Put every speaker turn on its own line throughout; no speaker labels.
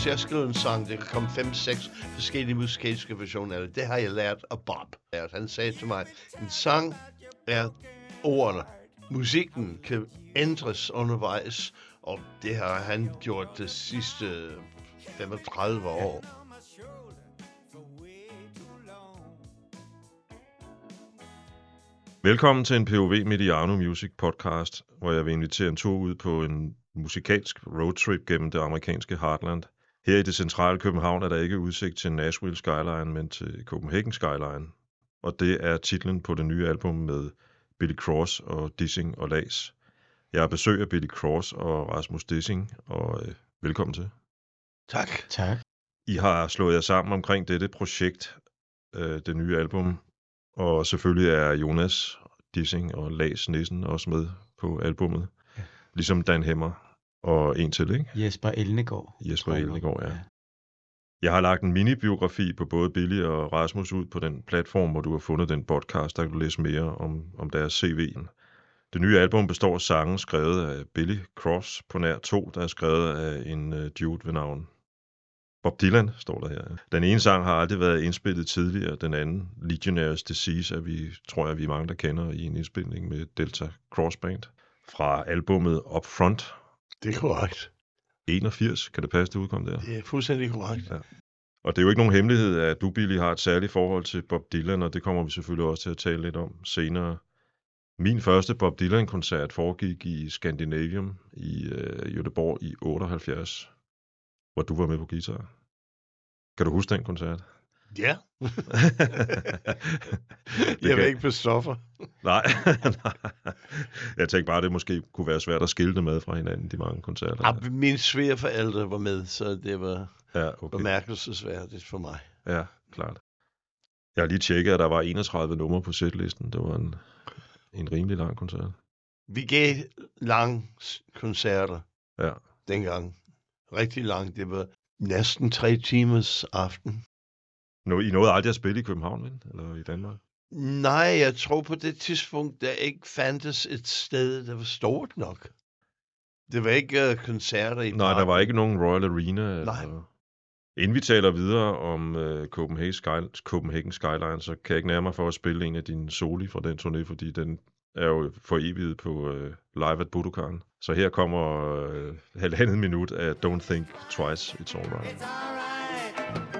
til jeg skrive en sang, der kan komme fem, seks forskellige musikalske versioner af det. Det har jeg lært af Bob. Han sagde til mig, en sang er ordene. Musikken kan ændres undervejs, og det har han gjort de sidste 35 år.
Velkommen til en POV Mediano Music podcast, hvor jeg vil invitere en tur ud på en musikalsk roadtrip gennem det amerikanske Heartland. Her i det centrale København er der ikke udsigt til Nashville Skyline, men til Copenhagen Skyline. Og det er titlen på det nye album med Billy Cross og Dissing og Lags. Jeg har besøg af Billy Cross og Rasmus Dissing, og øh, velkommen til.
Tak.
Tak.
I har slået jer sammen omkring dette projekt, øh, det nye album, og selvfølgelig er Jonas Dissing og Lags Nissen også med på albummet. Ja. Ligesom Dan Hemmer og en til, ikke?
Jesper Elnegård.
Jesper Elnegård, ja. Jeg har lagt en mini-biografi på både Billy og Rasmus ud på den platform, hvor du har fundet den podcast, der kan du læse mere om, om deres CV. Det nye album består af sange skrevet af Billy Cross på nær to, der er skrevet af en uh, dude ved navn Bob Dylan, står der her. Den ene sang har aldrig været indspillet tidligere, den anden, Legionnaires Disease, er vi, tror jeg, vi er mange, der kender i en indspilning med Delta Cross Band fra albumet Up Front.
Det er korrekt.
81, kan det passe, det udkom der?
Det er fuldstændig korrekt. Ja.
Og det er jo ikke nogen hemmelighed, at du, Billy, har et særligt forhold til Bob Dylan, og det kommer vi selvfølgelig også til at tale lidt om senere. Min første Bob Dylan-koncert foregik i Scandinavium i øh, Göteborg i 78, hvor du var med på guitar. Kan du huske den koncert?
Ja. jeg vil ikke på stoffer.
nej, nej. Jeg tænkte bare, at det måske kunne være svært at skille det med fra hinanden, de mange koncerter.
Ja, mine svigerforældre var med, så det var
ja, okay.
bemærkelsesværdigt for mig.
Ja, klart. Jeg har lige tjekket, at der var 31 numre på setlisten. Det var en, en rimelig lang koncert.
Vi gav lange koncerter
ja.
dengang. Rigtig lang. Det var næsten tre timers aften.
Nå, I nåede aldrig at spille i København, vel? eller i Danmark?
Nej, jeg tror på det tidspunkt, der ikke fandtes et sted, der var stort nok. Det var ikke uh, koncerter i
Nej, parken. der var ikke nogen Royal Arena.
Nej.
Eller... Inden vi taler videre om uh, Copenhagen, Sky, Copenhagen Skyline, så kan jeg ikke nærmere for at spille en af dine soli fra den turné, fordi den er jo for evigt på uh, Live at Budokan. Så her kommer uh, halvandet minut af Don't Think Twice, It's Alright. It's alright,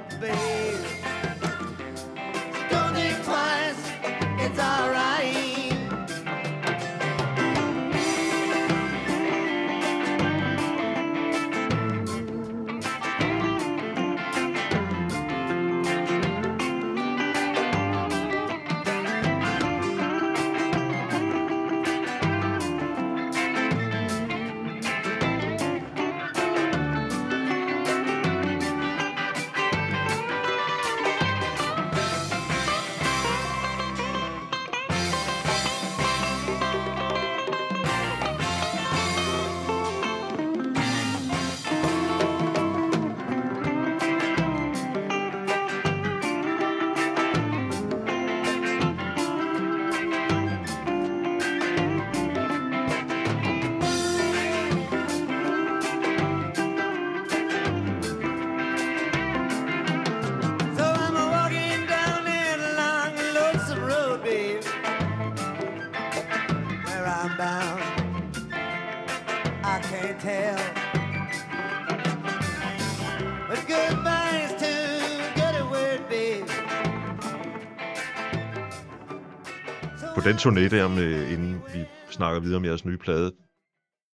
den turné der, med, inden vi snakker videre om jeres nye plade,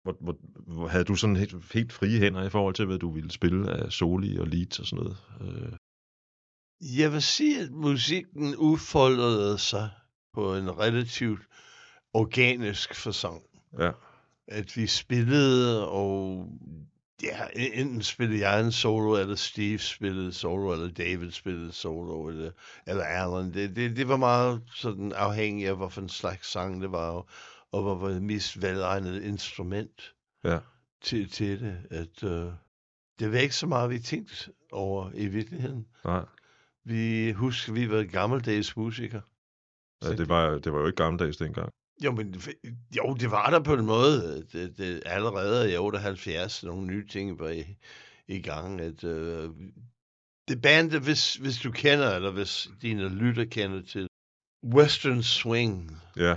hvor, hvor, hvor havde du sådan helt, helt frie hænder i forhold til, hvad du ville spille af soli og leads og sådan noget? Øh.
Jeg vil sige, at musikken udfoldede sig på en relativt organisk fasong.
Ja.
At vi spillede, og ja, enten spillede jeg en solo, eller Steve spillede solo, eller David spillede solo, eller, eller Alan. Det, det, det var meget sådan afhængigt af, hvorfor en slags sang det var, og, hvad var det mest velegnet instrument
ja.
til, til det. At, uh, det var ikke så meget, vi tænkte over i virkeligheden.
Nej.
Vi husker, vi var gammeldags musikere.
Ja, det var, det var jo ikke gammeldags dengang.
Jo, men jo, det var der på en måde. Det, det, allerede i 78, nogle nye ting var i, i gang. At, øh, det band, hvis, hvis du kender, eller hvis dine lytter kender til Western Swing,
Ja,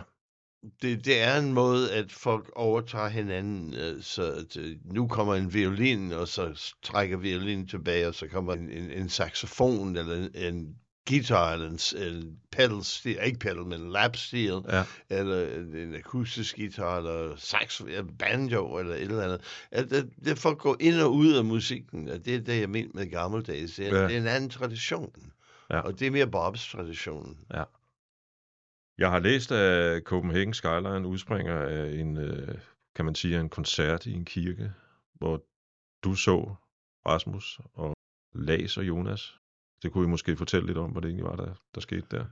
det, det er en måde, at folk overtager hinanden. øh, Så at, øh, nu kommer en violin, og så trækker violinen tilbage, og så kommer en, en, en saxofon, eller en, en guitar, eller en, en pedal stil, ikke pedal, men lap stil,
ja,
eller en, en akustisk guitar, eller sax, eller banjo, eller et eller andet. At, at, det folk går ind og ud af musikken, og det er det, jeg mener med gammeldags. Det er,
Ja.
ja. det er en anden tradition.
Ja.
Og det er mere Bobs tradition.
Jeg har læst, at Copenhagen Skyline udspringer af en, øh, kan man sige, en koncert i en kirke, hvor du så Rasmus og Las og Jonas. Det kunne I måske fortælle lidt om, hvad det egentlig var, der, der skete der.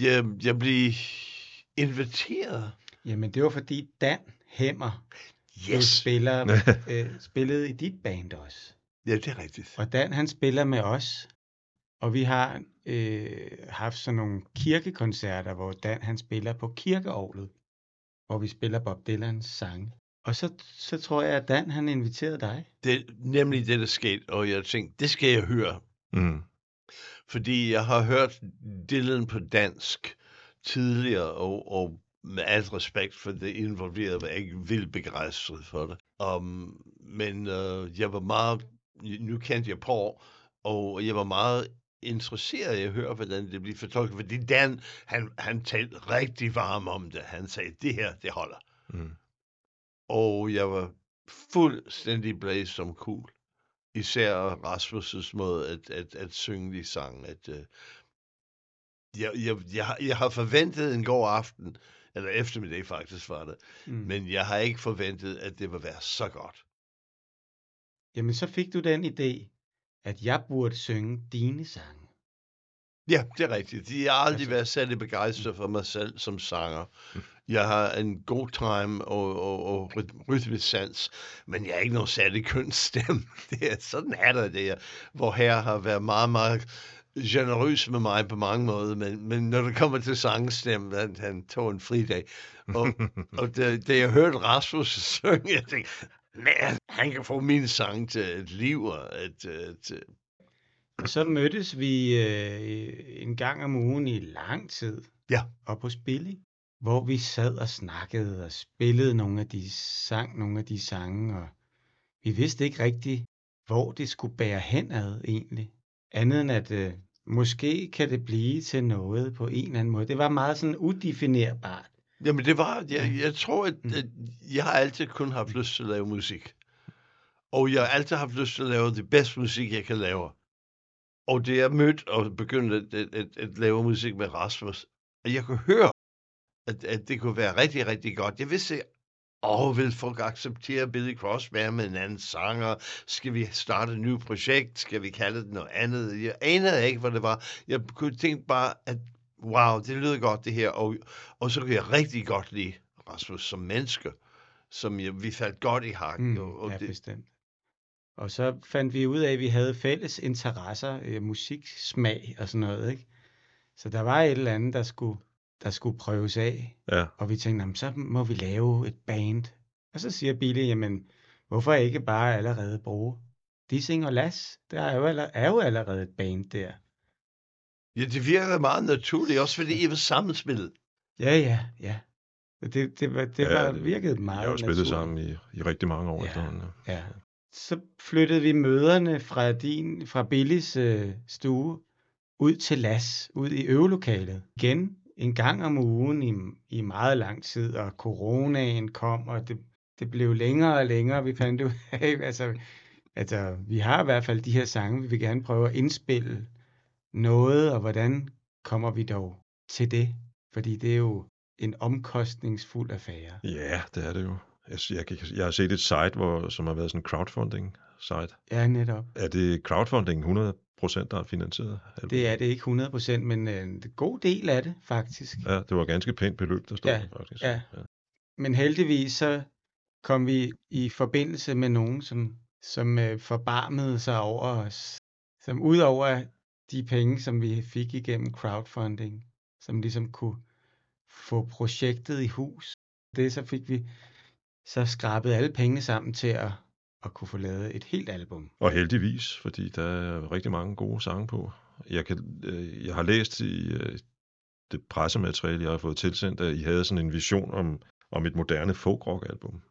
Jeg, jeg blev inviteret.
Jamen, det var fordi Dan Hemmer
Yes!
spiller, øh, spillede i dit band også.
Ja, det er rigtigt.
Og Dan, han spiller med os. Og vi har øh, haft sådan nogle kirkekoncerter, hvor Dan, han spiller på kirkeovlet. Hvor vi spiller Bob Dylans sange. Og så, så tror jeg, at Dan, han inviterede dig.
Det er nemlig det, der skete, og jeg tænkte, det skal jeg høre.
Mm.
Fordi jeg har hørt Dylan på dansk tidligere, og, og med alt respekt for det involverede, var jeg ikke vildt begejstret for det. Um, men uh, jeg var meget, nu kendte jeg på, og jeg var meget interesseret i at høre, hvordan det blev fortolket, fordi Dan, han, han talte rigtig varm om det. Han sagde, det her, det holder.
Mm.
Og jeg var fuldstændig blæst som cool. Især Rasmus' måde at, at, at synge de sang. At, uh, jeg, jeg, jeg, har- jeg har forventet en god aften, eller eftermiddag faktisk var det,
Mm.
men jeg har ikke forventet, at det ville være så godt.
Jamen, så fik du den idé, at jeg burde synge dine sange.
Ja, det er rigtigt. De har aldrig
Altså-
været særlig begejstret for mig selv som sanger. Jeg har en god time og, og, og ryt- rytmisk sans, men jeg er ikke nogen særlig køn stemme. Det er, sådan er det, det er. Hvor her har været meget, meget generøs med mig på mange måder, men, men når det kommer til sangstemme, han, han tog en fridag. Og, og da, da jeg hørte Rasmus synge, jeg tænkte, man, han kan få min sang til et liv og et, et,
Og så mødtes vi øh, en gang om ugen i lang tid.
Ja.
Op hos Billy. Hvor vi sad og snakkede og spillede nogle af de sang, nogle af de sange. Og vi vidste ikke rigtigt, hvor det skulle bære henad egentlig. Andet end at øh, måske kan det blive til noget på en eller anden måde. Det var meget sådan udefinerbart.
Jamen det var, jeg, jeg tror, at,
Mm.
at jeg har altid kun haft lyst til at lave musik. Og jeg har altid haft lyst til at lave det bedste musik, jeg kan lave. Og det jeg mødte og begyndte at, at, at, at lave musik med Rasmus, og jeg kunne høre, at, at det kunne være rigtig, rigtig godt. Jeg vidste, åh, vil folk acceptere Billy Cross være med en anden sanger? Skal vi starte et nyt projekt? Skal vi kalde det noget andet? Jeg anede ikke, hvad det var. Jeg kunne tænke bare, at wow, det lyder godt det her. Og, og så kunne jeg rigtig godt lide Rasmus som menneske, som jeg, vi faldt godt i hak.
Mm,
og, og
ja,
det,
bestemt. Og så fandt vi ud af, at vi havde fælles interesser, øh, musiksmag og sådan noget, ikke? Så der var et eller andet, der skulle, der skulle prøves af.
Ja,
Og vi tænkte, "Nå, men så må vi lave et band. Og så siger Billy, jamen, hvorfor ikke bare allerede bruge Dissing og Las? Der er jo, aller, er jo allerede et band der.
ja, det virker meget naturligt, også fordi I var sammenspillet.
Ja, ja, ja. Det, det, var, det
Ja,
var,
det-
virkede
vi
meget
har jo spillet
naturligt.
sammen i, i rigtig mange år
Ja.
efterhånden. ja.
Ja. Så flyttede vi møderne fra din, fra Billys øh, stue ud til Las, ud i øvelokalet. Igen en gang om ugen i, i meget lang tid, og coronaen kom, og det, det blev længere og længere. Vi fandt ud af, altså, altså, vi har i hvert fald de her sange, vi vil gerne prøve at indspille noget, og hvordan kommer vi dog til det? Fordi det er jo en omkostningsfuld affære.
Ja, det er det jo. Jeg, jeg, jeg har set et site, hvor, som har været sådan en crowdfunding-site.
Ja, netop.
Er det crowdfunding 100%, der har finansieret? albumet?
Det er det ikke 100%, men øh, en god del af det, faktisk.
Ja, det var et ganske pænt beløb, der stod
Ja,
der faktisk.
ja. Men heldigvis så kom vi i forbindelse med nogen, som, som øh, forbarmede sig over os. Som ud over de penge, som vi fik igennem crowdfunding, som ligesom kunne få projektet i hus. Det så fik vi så skrabet alle pengene sammen til at, at kunne få lavet et helt album.
Og heldigvis, fordi der er rigtig mange gode sange på. Jeg, kan, øh, jeg har læst i øh, det pressemateriale, jeg har fået tilsendt, at I havde sådan en vision om, om et moderne folk-rock-album.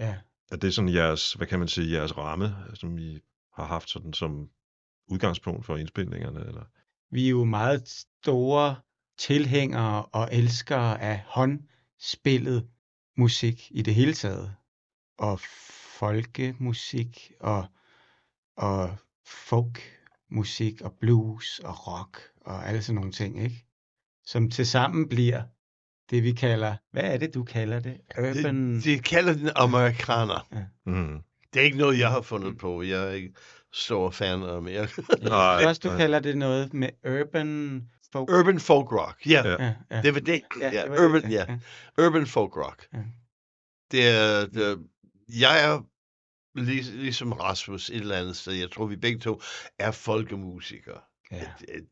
Ja.
Er det sådan jeres, hvad kan man sige, jeres ramme, som I har haft sådan som udgangspunkt for indspilningerne? Eller?
Vi er jo meget store tilhængere og elskere af håndspillet musik i det hele taget. Og folkemusik og, og folkmusik og blues og rock og alle sådan nogle ting, ikke? Som tilsammen bliver det, vi kalder, hvad er det, du kalder det? Urban...
De, de kalder den amerikaner.
Mm.
Det er ikke noget, jeg har fundet på. Jeg er ikke stor fan af Amerika.
Nej,
Først du kalder det noget med urban folk.
Urban folk rock. Ja,
Ja.
Ja, ja.
det var det.
Ja,
Ja,
det var det,
urban,
ja,
ja. Urban folk rock.
Ja.
Det er, det jeg er lig, ligesom Rasmus et eller andet sted. Jeg tror, vi begge to er folkemusikere,
ja.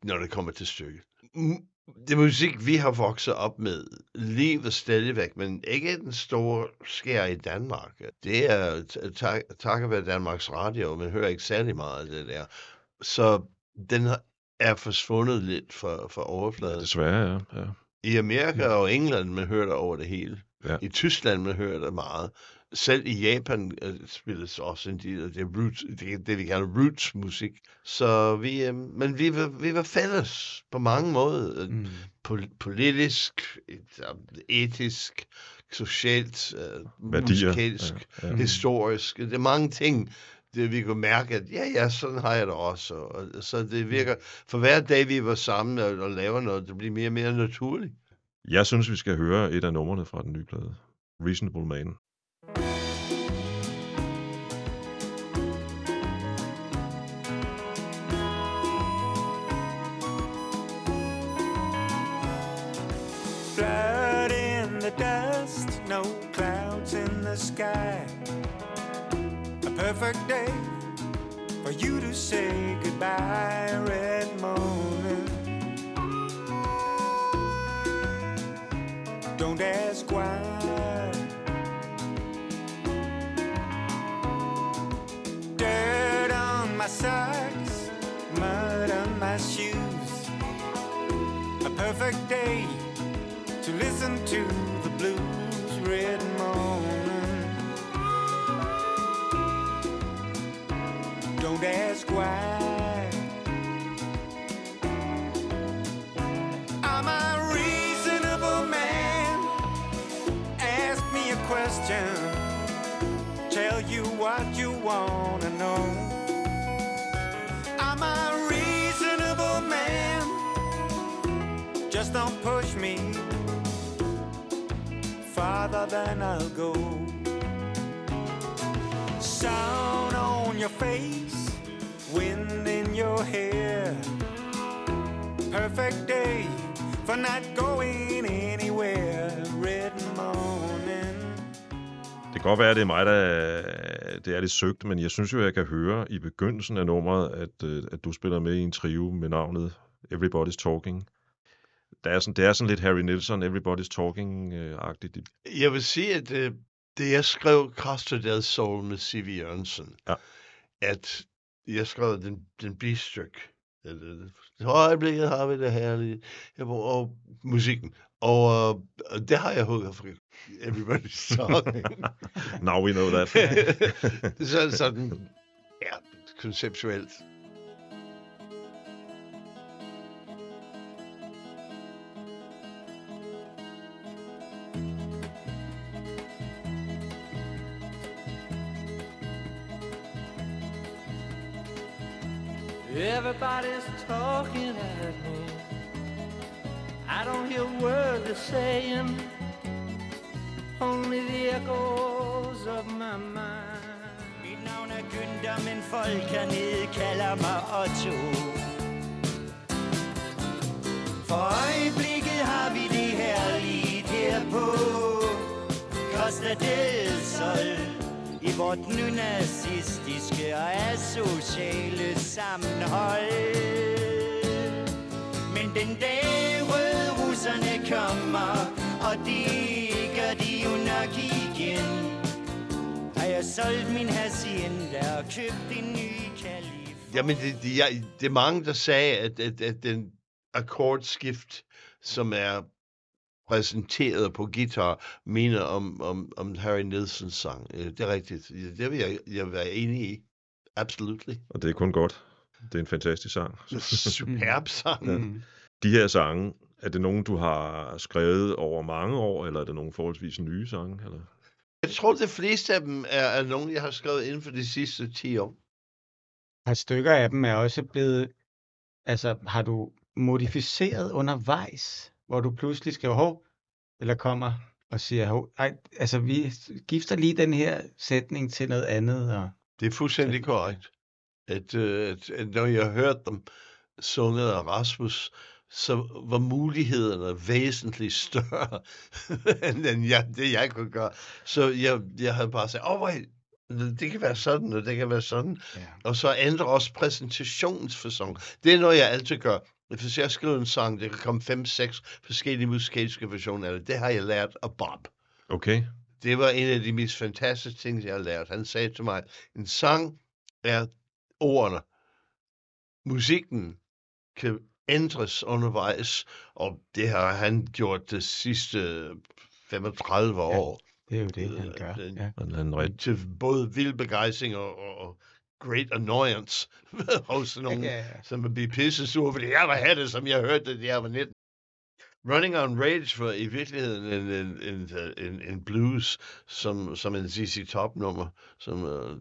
når det kommer til stykket. Det musik, vi har vokset op med, lever stadigvæk, men ikke den store skær i Danmark. Det er takket være Danmarks Radio, man hører ikke særlig meget af det der. Så den har- er forsvundet lidt fra, fra overfladen.
Desværre, ja. ja.
I Amerika og England, man hører det over det hele.
Ja.
I Tyskland, man hører det meget. Selv i Japan øh, spilles også en del af det, roots, det, det vi kalder roots musik. Så vi, øh, men vi var, vi var fælles på mange måder. Mm.
Mm.
Pol- politisk, øh, etisk, socialt, øh,
Værdier.
musikalsk,
Ja, ja.
historisk. Det er mange ting, det vi kunne mærke, at ja, ja, sådan har jeg det også. Og, så det virker, for hver dag vi var sammen og, og laver noget, det bliver mere og mere naturligt.
Jeg synes, vi skal høre et af numrene fra den nye plade. Reasonable Man.
Perfect day for you to say goodbye, red morning. Don't ask why. Dirt on my socks, mud on my shoes. A perfect day to listen to Don't ask. I'm a reasonable man. Ask me a question. Tell you what you wanna know. I'm a reasonable man. Just don't push me farther than I'll go. Sound on your face, wind in your hair. Perfect day for not going anywhere. Red morning.
Det kan godt være, at det er mig, der det er lidt søgt, men jeg synes jo, jeg kan høre i begyndelsen af nummeret, at, øh, at du spiller med i en trio med navnet Everybody's Talking. Der er sådan, det er sådan lidt Harry Nilsson, Everybody's Talking-agtigt.
Jeg vil sige, at øh, det jeg skrev Costa del Sol med C.V. Jørgensen,
Ja.
at jeg skrev den, den bistykke. I øjeblikket har vi det herlige, jeg bruger, og musikken. Og øh, det har jeg hugget fra Everybody's Talking.
Now we know that.
det er sådan, ja, konceptuelt.
Everybody's talking at me. I don't hear a word they're saying, only the echoes of my mind.
Mit navn er Günther, men folk hernede kalder mig Otto. For øjeblikket har vi det her lige her på Costa del Sol i vort nynazistiske og asociale sammenhold. Men den dag røde russerne kommer, og det gør de jo nok igen, har jeg
solgt min hacienda og købt en ny kalif.
Jamen, det, det, jeg, det er mange, der sagde, at, at, at den akkordskift, som er præsenteret på guitar, minder om, om, om Harry Nilssons sang. Øh, Det er rigtigt. Det vil jeg, jeg være enig i. Absolut.
Og det er kun godt. Det er en fantastisk sang.
Superb sang.
Ja. De her sange, er det nogen, du har skrevet over mange år, eller er det nogle forholdsvis nye sange? Eller?
Jeg tror, de fleste af dem er, er nogen, jeg har skrevet inden for de sidste 10 år.
Et par stykker af dem er også blevet, altså har du modificeret undervejs, hvor du pludselig skriver, hov, eller kommer og siger, hov, ej, altså vi gifter lige den her sætning til noget andet, og
Det er fuldstændig korrekt. At, øh, at, at når jeg hørte dem sunget af Rasmus, så var mulighederne væsentligt større, end end jeg, det jeg kunne gøre. Så jeg, jeg havde bare sagt, åh, oh, det kan være sådan, og det kan være sådan.
ja.
Og så ændre også præsentationsfasong. Det er noget, jeg altid gør. Hvis jeg skriver en sang, det kan komme fem, seks forskellige musikalske versioner af det. Det har jeg lært af Bob.
Okay.
Det var en af de mest fantastiske ting, jeg har lært. Han sagde til mig, en sang er ordene. Musikken kan ændres undervejs, og det har han gjort de sidste 35 år.
det er jo det, han
Øh,
gør.
den-
Ja.
Til både vild begejstring og, og, og great annoyance hos nogen,
ja.
som vil blive pisse sur, fordi jeg var have det, som jeg hørte det, da jeg var 19. Running on Rage var i virkeligheden en, en, en, en, en blues, som, som en ZZ Top-nummer, som uh,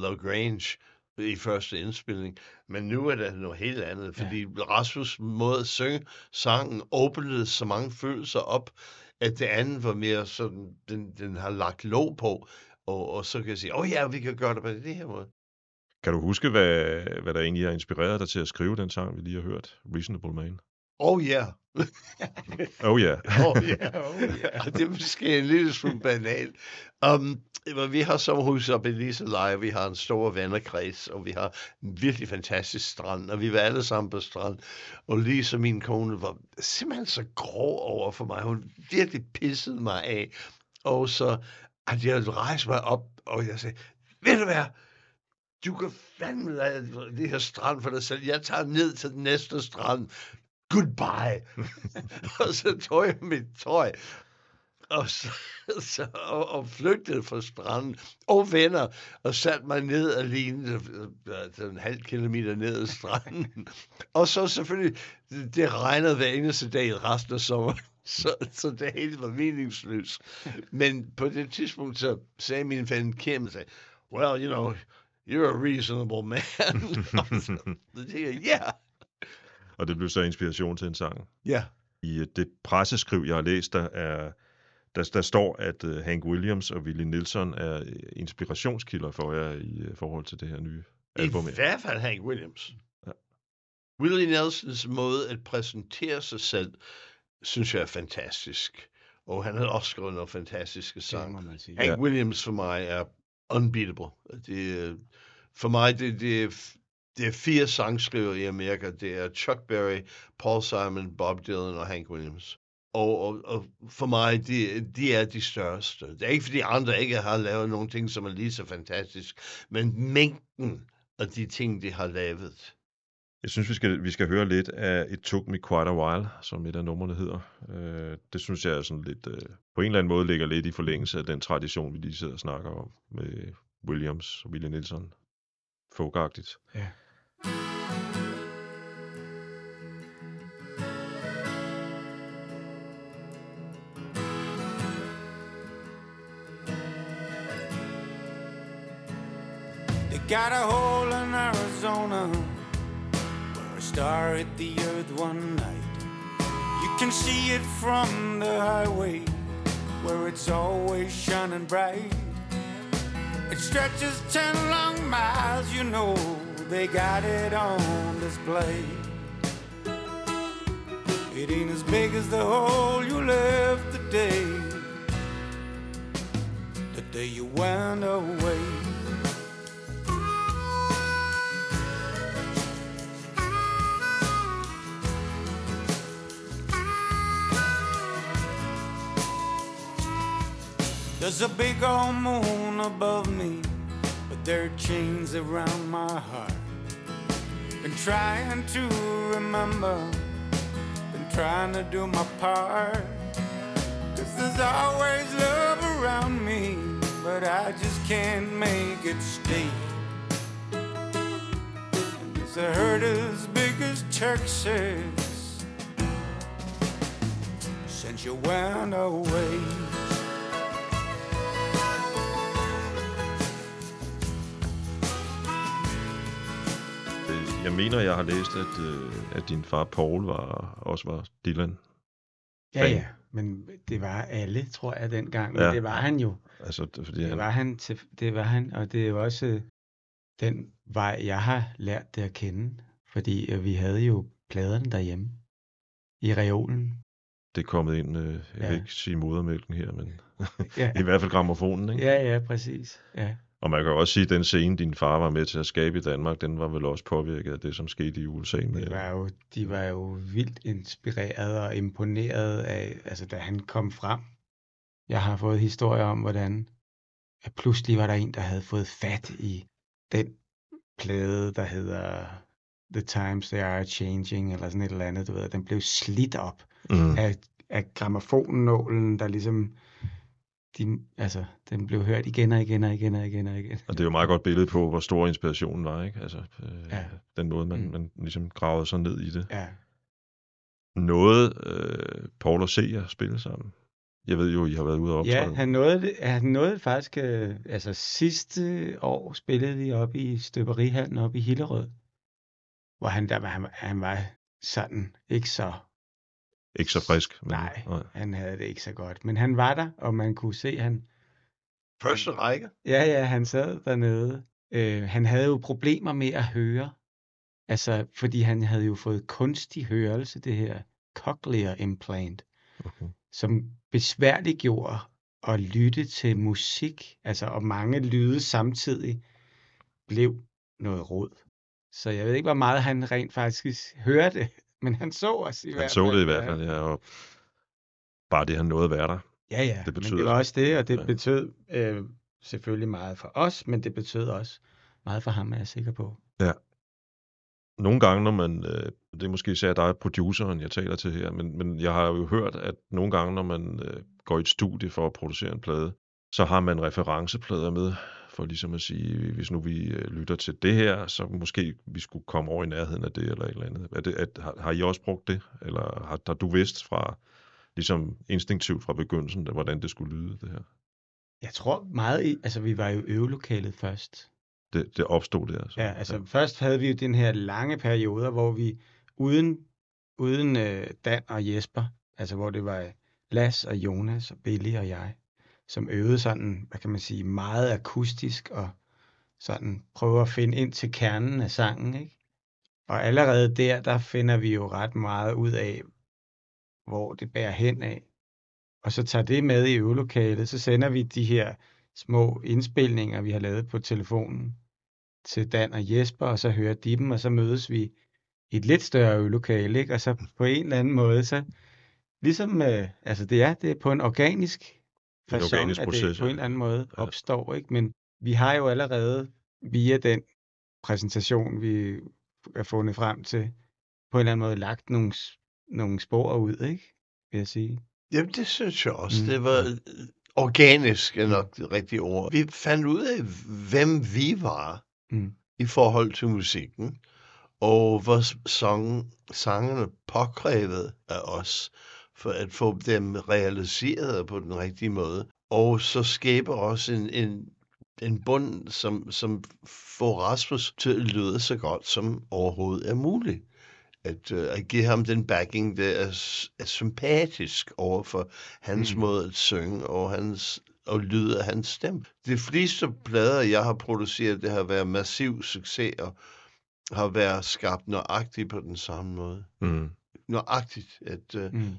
La Grange i første indspilning. Men nu er det noget helt andet, fordi ja. Rasmus måde at synge sangen åbnede så mange følelser op, at det andet var mere sådan, den, den har lagt låg på, og, og så kan jeg sige, åh oh, ja, vi kan gøre det på det her måde.
Kan du huske, hvad, hvad der egentlig har inspireret dig til at skrive den sang, vi lige har hørt? Reasonable Man.
Oh ja,
Oh. Yeah.
oh ja.
Oh.
Og det er måske en lille smule banal. Um, men vi har sommerhus oppe i Liseleje, vi har en stor vennerkreds, og vi har en virkelig fantastisk strand, og vi var alle sammen på strand. Og Lisa, min kone, var simpelthen så grov over for mig. Hun virkelig pissede mig af. Og så, at jeg rejste mig op, og jeg sagde, ved du hvad, du kan fandme lade det her strand for dig selv. Jeg tager ned til den næste strand. Goodbye. og så tog jeg mit tøj og, så, så, og, og flygtede fra stranden og venner og satte mig ned alene øh, øh, en halv kilometer ned ad stranden. og så selvfølgelig, det, det regnede hver eneste dag i resten af sommeren. Så, så det hele var meningsløst. Men på det tidspunkt, så sagde min ven Kim, sagde, well, you know, you're a reasonable man. Så tænkte jeg, ja, yeah,
Og det blev så inspiration til en sang.
ja. Yeah.
I øh, det presseskriv, jeg har læst, der, er, der, der står, at uh, Hank Williams og Willie Nelson er øh, inspirationskilder for jer i uh, forhold til det her nye album.
I hvert fald Hank Williams.
Ja.
Willie Nelsons måde at præsentere sig selv, synes jeg er fantastisk. Og han har også skrevet nogle fantastiske sange. Hank
Ja.
Williams for mig er unbeatable. Det, er- for mig, det, det, er, det er fire sangskriver i Amerika. Det er Chuck Berry, Paul Simon, Bob Dylan og Hank Williams. Og, og, og for mig, de, de er de største. Det er ikke, fordi andre ikke har lavet nogle ting, som er lige så fantastisk, men mængden af de ting, de har lavet.
Jeg synes, vi skal, vi skal høre lidt af It Took Me Quite a While, som et af numrene hedder. Øh, det synes jeg er sådan lidt, øh, på en eller anden måde ligger lidt i forlængelse af den tradition, vi lige sidder og snakker om med Williams og Willie Nelson. Folkagtigt.
Ja.
They got a hole in Arizona star hit the earth one night. You can see it from the highway where it's always shining bright. It stretches ten long miles, you know they got it on display. It ain't as big as the hole you left the day, the day you went away. There's a big old moon above me, but there are chains around my heart. Been trying to remember, been trying to do my part. Cause there's always love around me, but I just can't make it stay. And it's a hurt as big as Texas since you went away.
Jeg mener, jeg har læst, at, øh, at din far Paul var, også var Dylan.
Ja, ja. Men det var alle, tror jeg, dengang. Men
Ja.
det var han jo.
Altså, det, fordi
Det
han,
var han, til, det var han, og det er jo også øh, den vej, jeg har lært det at kende. Fordi øh, vi havde jo pladerne derhjemme i reolen.
det er kommet ind, øh, jeg
Ja.
vil ikke sige modermælken her, men
Ja,
i hvert fald gramofonen, ikke?
ja, ja præcis. Ja.
Og man kan også sige, at den scene, din far var med til at skabe i Danmark, den var vel også påvirket af det, som skete i USA.
Det var jo, de var jo vildt inspireret og imponeret af, altså da han kom frem. Jeg har fået historier om, hvordan at pludselig var der en, der havde fået fat i den plade, der hedder The Times They Are Changing, eller sådan et eller andet, du ved. Den blev slidt op
mm,
af, af gramofonnålen, der ligesom, de, altså, den blev hørt igen og igen og igen og igen og igen.
og det er jo et meget godt billede på, hvor stor inspirationen var, ikke? Altså, øh,
Ja.
den måde, man,
Mm.
man ligesom gravede sig ned i det.
Ja,
Noget, øh, Paul og Seer spille sammen. Jeg ved jo, I har været ude og
Ja,
optræde.
han nåede, det- han nåede faktisk, øh, altså sidste år spillede vi op i Støberihallen op i Hillerød, hvor han, der var, han, han var sådan ikke så,
Ikke så frisk. Men,
nej, han havde det ikke så godt, men han var der, og man kunne se, han,
Første række.
ja, ja, han sad dernede. Øh, han havde jo problemer med at høre, altså, fordi han havde jo fået kunstig hørelse, det her cochlear implant.
Okay.
som besværliggjorde at lytte til musik, altså og mange lyde samtidig, blev noget råd. Så jeg ved ikke, hvor meget han rent faktisk hørte, men han så os i
Han
hvert
så
fald.
det i hvert fald, ja. Og bare det, han nåede at være der.
Ja, ja,
Det betyder
men det var også det, og det
Ja.
betød øh, selvfølgelig meget for os, men det betød også meget for ham, er jeg sikker på.
Nogle gange, når man, øh, det er måske især dig, produceren, jeg taler til her, men, men jeg har jo hørt, at nogle gange, når man øh, går i et studie for at producere en plade, så har man referenceplader med, for ligesom at sige, hvis nu vi øh, lytter til det her, så måske vi skulle komme over i nærheden af det, eller et eller andet. Er det, at, har, har I også brugt det, eller har, har du vidst fra, ligesom instinktivt fra begyndelsen, hvordan det skulle lyde, det her?
Jeg tror meget altså vi var jo øvelokalet først,
Det, det opstod der. Så,
Ja, altså først havde vi jo den her lange perioder, hvor vi uden, uden øh, Dan og Jesper, altså hvor det var Las og Jonas og Billy og jeg, som øvede sådan, hvad kan man sige, meget akustisk og sådan prøver at finde ind til kernen af sangen, ikke? Og allerede der, der finder vi jo ret meget ud af, hvor det bærer hen af. Og så tager det med i øvelokalet, så sender vi de her små indspilninger, vi har lavet på telefonen, til Dan og Jesper, og så hører de dem, og så mødes vi i et lidt større øvelokale, ikke? Og så på en eller anden måde, så ligesom, øh, altså det er, det er på en organisk
organisk
at det
proces,
på en eller anden måde
Ja.
opstår, ikke? Men vi har jo allerede via den præsentation, vi er fundet frem til, på en eller anden måde lagt nogle, nogle spor ud, ikke? Vil jeg sige.
Jamen, det synes jeg også.
Mm.
Det var øh, organisk, er nok det rigtige ord. Vi fandt ud af, hvem vi var
Mm.
i forhold til musikken, og hvor sang, sangerne påkrævede af os, for at få dem realiseret på den rigtige måde. Og så skaber også en, en, en bund, som, som får Rasmus til at lyde så godt som overhovedet er muligt. At, uh, at give ham den backing, der er, er sympatisk over for hans
Mm.
måde at synge og hans og lyde af hans stemme. De fleste plader, jeg har produceret, det har været massiv succes og har været skabt nøjagtigt på den samme måde.
Mm.
Nøjagtigt, at uh,
Mm.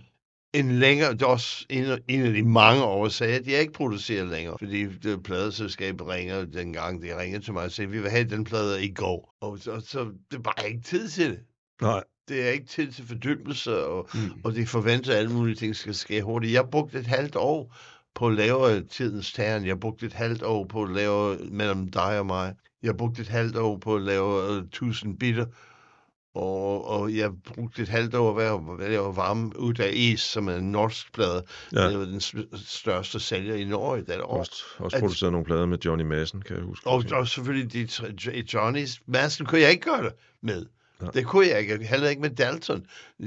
En længere, det er også en, af- en af de mange årsager, at jeg ikke producerer længere, fordi det pladeselskab ringer dengang, de ringer til mig og siger, vi vil have den plade i går, og så, så det er bare ikke tid til det.
Nej,
Det er ikke tid til fordybelse, og,
Mm.
og de forventer, at alle mulige ting skal ske hurtigt. Jeg brugte et halvt år på at lave tidens tern. Jeg brugte et halvt år på at lave mellem dig og mig. Jeg brugte et halvt år på at lave uh, 1000 bitter. Og, og jeg brugte et halvt år ved at lave varme ud af is, som er en norsk plade.
Ja.
Det var den største sælger i Norge i det år.
Også, også
at-
produceret nogle plader med Johnny Madsen, kan jeg huske.
Og, og selvfølgelig de Johnny's Madsen kunne jeg ikke gøre det med.
Ja.
Det kunne jeg ikke. Heller ikke med Dalton.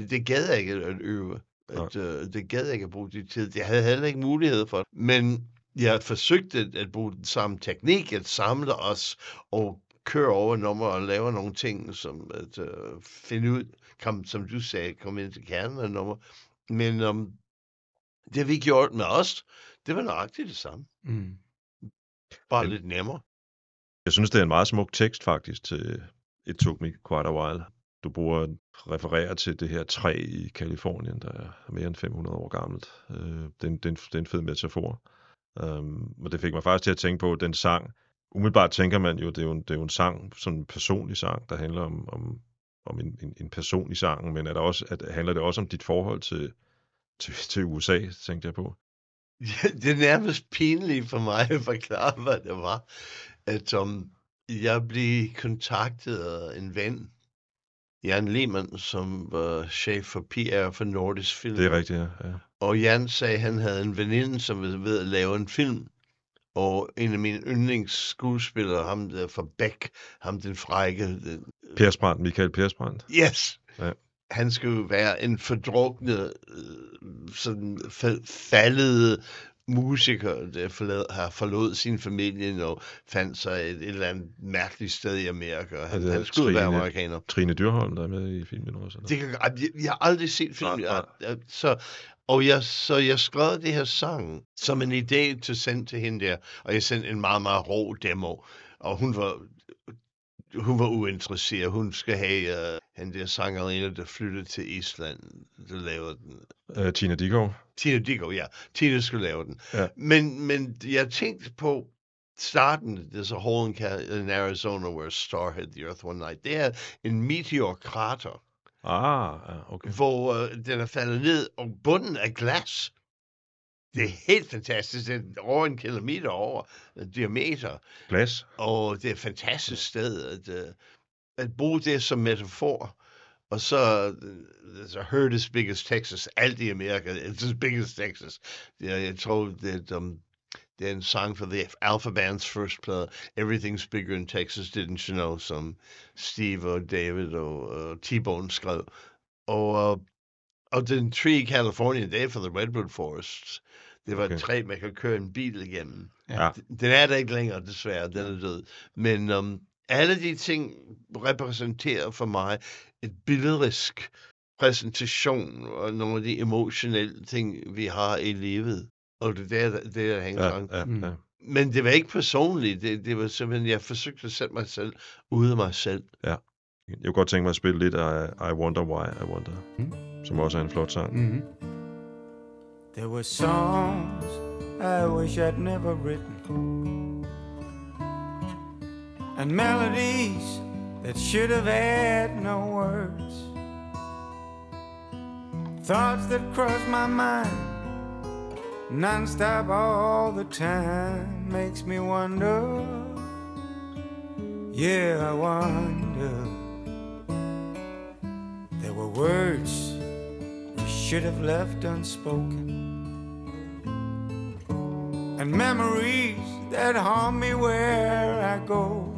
Det gad jeg ikke at øve. At, uh, det gad jeg ikke at bruge de tid. Jeg havde heller ikke mulighed for det. Men jeg forsøgte at, at bruge den samme teknik, at samle os og køre over nummer og lave nogle ting, som at uh, finde ud, kom, som du sagde, komme ind til kernen af nummer. Men um, det vi gjorde med os, det var nøjagtigt det samme.
Mm.
Bare
Men-
lidt nemmere.
Jeg synes, det er en meget smuk tekst faktisk til It Took Me Quite a While. Du bruger refererer til det her træ i Kalifornien, der er mere end 500 år gammelt. Øh, det, er en, det, er en, det er en fed metafor. Um, og det fik mig faktisk til at tænke på den sang. Umiddelbart tænker man jo, det er jo en, det er jo en sang, sådan en personlig sang, der handler om, om, om en, en, en person i sangen, men er der også, at, handler det også om dit forhold til, til, til USA, tænkte jeg på.
Ja, det er nærmest pinligt for mig at forklare, hvad det var. At um, jeg blev kontaktet af en ven, Jan Lehmann, som var chef for PR for Nordisk Film.
Det er rigtigt, ja. ja.
Og Jan sagde, at han havde en veninde, som var ved at lave en film. Og en af mine yndlingsskuespillere, ham der fra Beck, ham den frække, den,
Persbrandt, Michael Persbrandt.
Yes.
Ja.
Han skulle være en fordruknet, øh, sådan fa- faldet musiker, der forlod, har forlod sin familie og fandt sig et, et eller andet mærkeligt sted i Amerika. Han, han skulle være
Trine-
amerikaner.
Trine Dyrholm, der er med i filmen også. Eller?
Det kan, jeg, jeg har aldrig set filmen.
Nej, nej.
Så, og jeg, så jeg skrev det her sang som en idé til sende til hende der, og jeg sendte en meget, meget rå demo, og hun var, hun var uinteresseret. Hun skal have uh, han der sangerinde, der flyttede til Island, der lavede den.
Uh, Tina Dickow.
Tina Dickow, ja. Tina skulle lave den.
Ja.
Men, men jeg tænkte på starten, there's a hole in, in Arizona where a star hit the earth one night. Det er en meteorkrater,
Ah, okay.
hvor øh, den er faldet ned, og bunden er glas. Det er helt fantastisk. Det er over en kilometer over øh, diameter,
Glas.
og det er et fantastisk sted at, øh, at bruge det som metafor. Og så, øh, så heard as big as Texas. Alt i Amerika, it's as big as Texas. Det er, jeg tror, det er, um, det er en sang for The Alpha Band's first plade, Everything's Bigger in Texas, Didn't You Know, som Steve og David og uh, T-Bone skrev. Og, uh, og den tree i California, det er for The Redwood Forest. Det var
Okay.
et træ, man kan køre en bil igennem.
Ja.
Den er der ikke længere, desværre. Den er død. Men um, alle de ting repræsenterer for mig et billedrisk præsentation og nogle af de emotionelle ting, vi har i livet. Og det er der, det der hænger
Ja, ja,
Mm.
ja.
Men det var ikke personligt. Det, det var simpelthen, jeg forsøgte at sætte mig selv ude af mig selv.
Jeg kunne godt tænke mig at spille lidt af I Wonder Why I Wonder,
Mm.
som også er en flot sang.
Mm.
There were songs I wish I'd never written, and melodies that should have had no words. Thoughts that cross my mind nonstop all the time makes me wonder. Yeah, I wonder. There were words we should have left unspoken. And memories that haunt me where I go.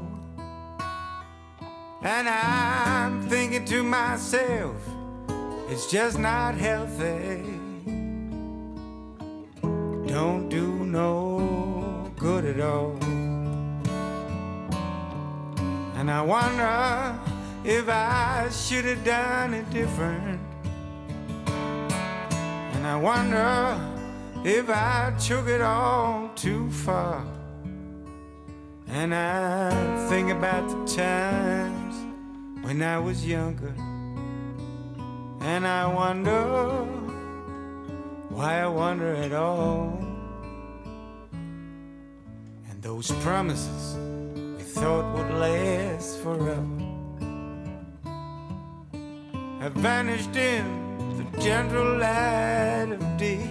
And I'm thinking to myself, it's just not healthy. Don't do no good at all. And I wonder if I should have done it different. And I wonder if I took it all too far. And I think about the times when I was younger. And I wonder why I wonder at all. Those promises we thought would last forever have vanished in the gentle light of day.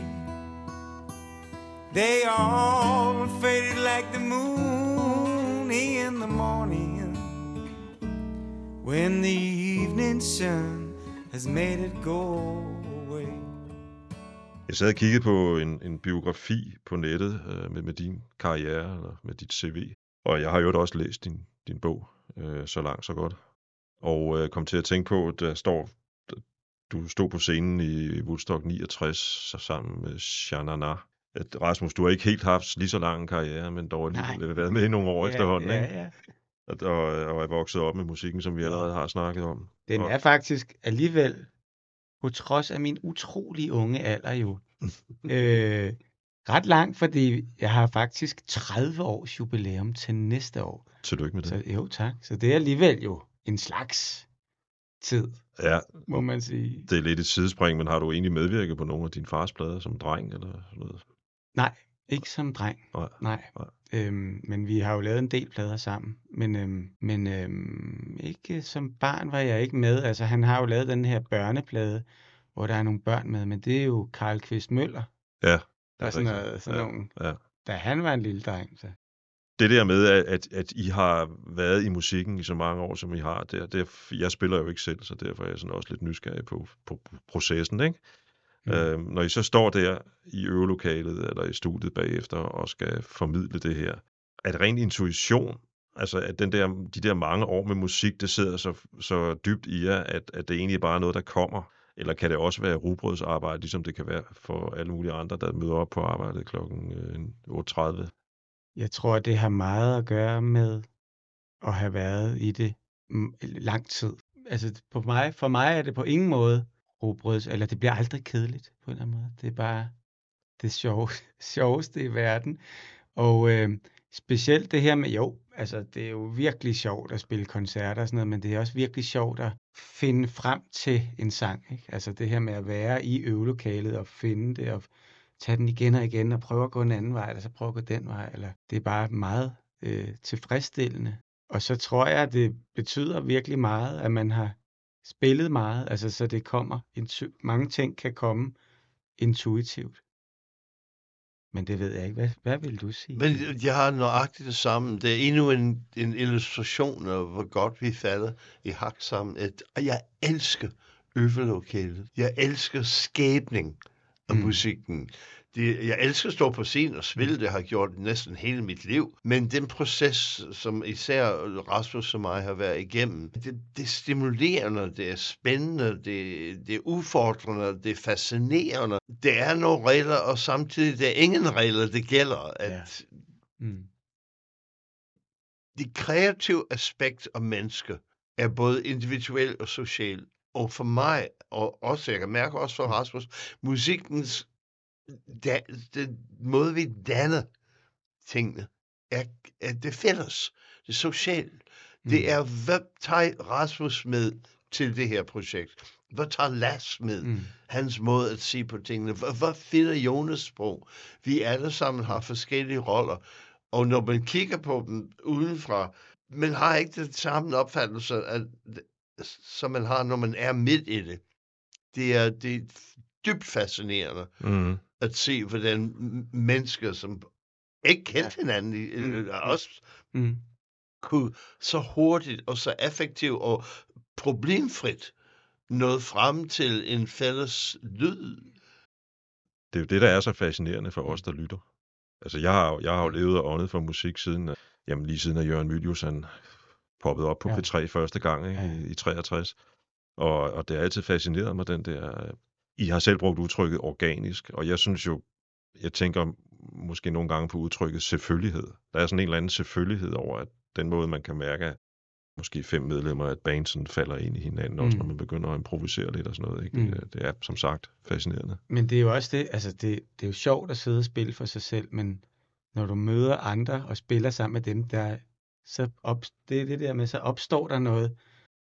They all faded like the moon in the morning when the evening sun has made it go away.
Jeg sad og kiggede på en, en biografi på nettet øh, med, med din karriere, eller med dit CV. Og jeg har jo også læst din, din bog, øh, så langt, så godt. Og øh, kom til at tænke på, at der står, du stod på scenen i Woodstock 69 så sammen med Shanana. At Rasmus, du har ikke helt haft lige så lang en karriere, men dog alligevel været med i nogle år efterhånden,
ja,
ikke?
ja.
Og, og, og er vokset op med musikken, som vi allerede har snakket om.
Den
Og-
er faktisk alligevel, på trods af min utrolig unge alder jo, øh, ret langt, fordi jeg har faktisk 30 års jubilæum til næste år.
Tillykke med det.
Så jo tak. Så det er alligevel jo en slags tid,
Ja,
må man sige.
det er lidt et sidespring, men har du egentlig medvirket på nogle af dine fars plader som dreng, eller sådan noget?
Nej, ikke som dreng.
Nej.
Nej.
Nej.
Øhm, men vi har jo lavet en del plader sammen. Men, øhm, men øhm, ikke som barn var jeg ikke med. Altså han har jo lavet den her børneplade, hvor der er nogle børn med, men det er jo Karl Kvist Møller.
Ja,
Der er
er
sådan,
rigtigt.
noget, sådan
Ja,
nogle,
ja.
da han var en lille dreng. Så.
det der med, at, at, at I har været i musikken i så mange år, som I har, det, det, jeg spiller jo ikke selv, så derfor er jeg sådan også lidt nysgerrig på, på processen, ikke? Mm. Øhm, når I så står der i øvelokalet eller i studiet bagefter og skal formidle det her, er det ren intuition? Altså, at den der, de der mange år med musik, det sidder så, så dybt i jer, at, at det egentlig bare er noget, der kommer? Eller kan det også være rugbrødsarbejde, ligesom det kan være for alle mulige andre, der møder op på arbejdet klokken øh, 8.30?
Jeg tror, det har meget at gøre med at have været i det mm, lang tid. Altså på mig, for mig er det på ingen måde robrøds, eller det bliver aldrig kedeligt på en eller anden måde. Det er bare det sjove, sjoveste i verden. Og øh, specielt det her med, jo, altså det er jo virkelig sjovt at spille koncerter og sådan noget, men det er også virkelig sjovt at finde frem til en sang. Ikke? Altså det her med at være i øvelokalet og finde det og tage den igen og igen og prøve at gå en anden vej, eller så prøve at gå den vej. Eller det er bare meget øh, tilfredsstillende. Og så tror jeg, at det betyder virkelig meget, at man har spillet meget, altså så det kommer, intu- mange ting kan komme intuitivt. Men det ved jeg ikke. Hvad, hvad vil du sige?
Men jeg har nøjagtigt det samme. Det er endnu en, en illustration af, hvor godt vi falder i hak sammen. At, og jeg elsker øvelokalet. Jeg elsker skæbning af
Mm.
musikken. Det, jeg elsker at stå på scenen og spille, det har jeg gjort næsten hele mit liv. Men den proces, som især Rasmus og mig har været igennem, det, det er stimulerende, det er spændende, det, det er udfordrende, det er fascinerende. Det er nogle regler, og samtidig der er ingen regler, det gælder. At
Ja. Mm.
det kreative aspekt af mennesker er både individuel og social. Og for mig, og også, jeg kan mærke også for Rasmus, musikkens da, den måde, vi danner tingene, er, er det fælles. Det er socialt.
Mm.
Det er, hvad tager Rasmus med til det her projekt? Hvad tager Lars med?
Mm.
hans måde at se på tingene. Hvad, hvad finder Jonas sprog? Vi alle sammen har forskellige roller, og når man kigger på dem udenfra, man har ikke den samme opfattelse, af, som man har, når man er midt i det. Det er, det er dybt fascinerende
Mm.
At se, hvordan mennesker, som ikke kendte hinanden, i-
Mm.
øh, også
Mm.
kunne så hurtigt og så effektivt og problemfrit nå frem til en fælles lyd.
Det er jo det, der er så fascinerende for os, der lytter. Altså, jeg har, jeg har jo levet og åndet for musik siden, øh, jamen lige siden at Jørgen Mylius, han poppede op på
Ja.
P3 første gang ikke,
Ja, ja.
i, i 63. Og, og det har altid fascineret mig, den der... øh, I har selv brugt udtrykket organisk, og jeg synes jo, jeg tænker måske nogle gange på udtrykket selvfølgelighed. Der er sådan en eller anden selvfølgelighed over, at den måde, man kan mærke, at måske fem medlemmer af sådan falder ind i hinanden, mm. også
Mm.
når man begynder at improvisere lidt og sådan noget. Ikke?
Mm.
Det, det er som sagt fascinerende.
Men det er jo også det, altså det, det er jo sjovt at sidde og spille for sig selv, men når du møder andre og spiller sammen med dem, der, så op, det er det der med, så opstår der noget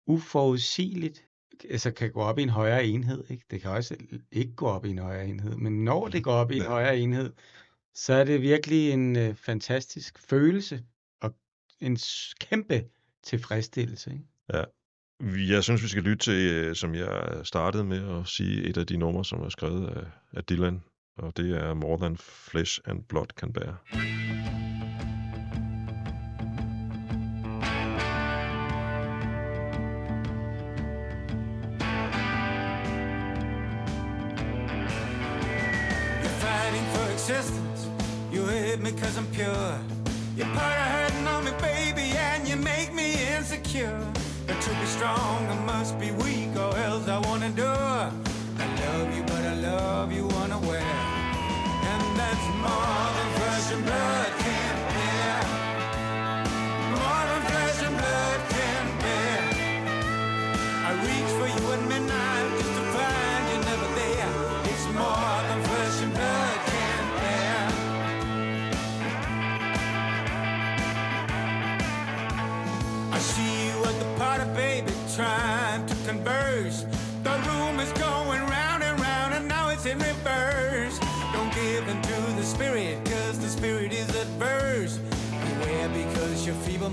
uforudsigeligt, altså kan gå op i en højere enhed, ikke? Det kan også ikke gå op i en højere enhed, men når det går op i en
Ja.
højere enhed, så er det virkelig en øh, fantastisk følelse og en kæmpe tilfredsstillelse, ikke?
Vi- Jeg synes, vi skal lytte til, øh, som jeg startede med at sige, et af de numre, som er skrevet af, af Dylan og det er More Than Flesh and Blood Can Bear.
I'm pure. You put a hurting on me, baby, and you make me insecure. But to be strong, I must be weak,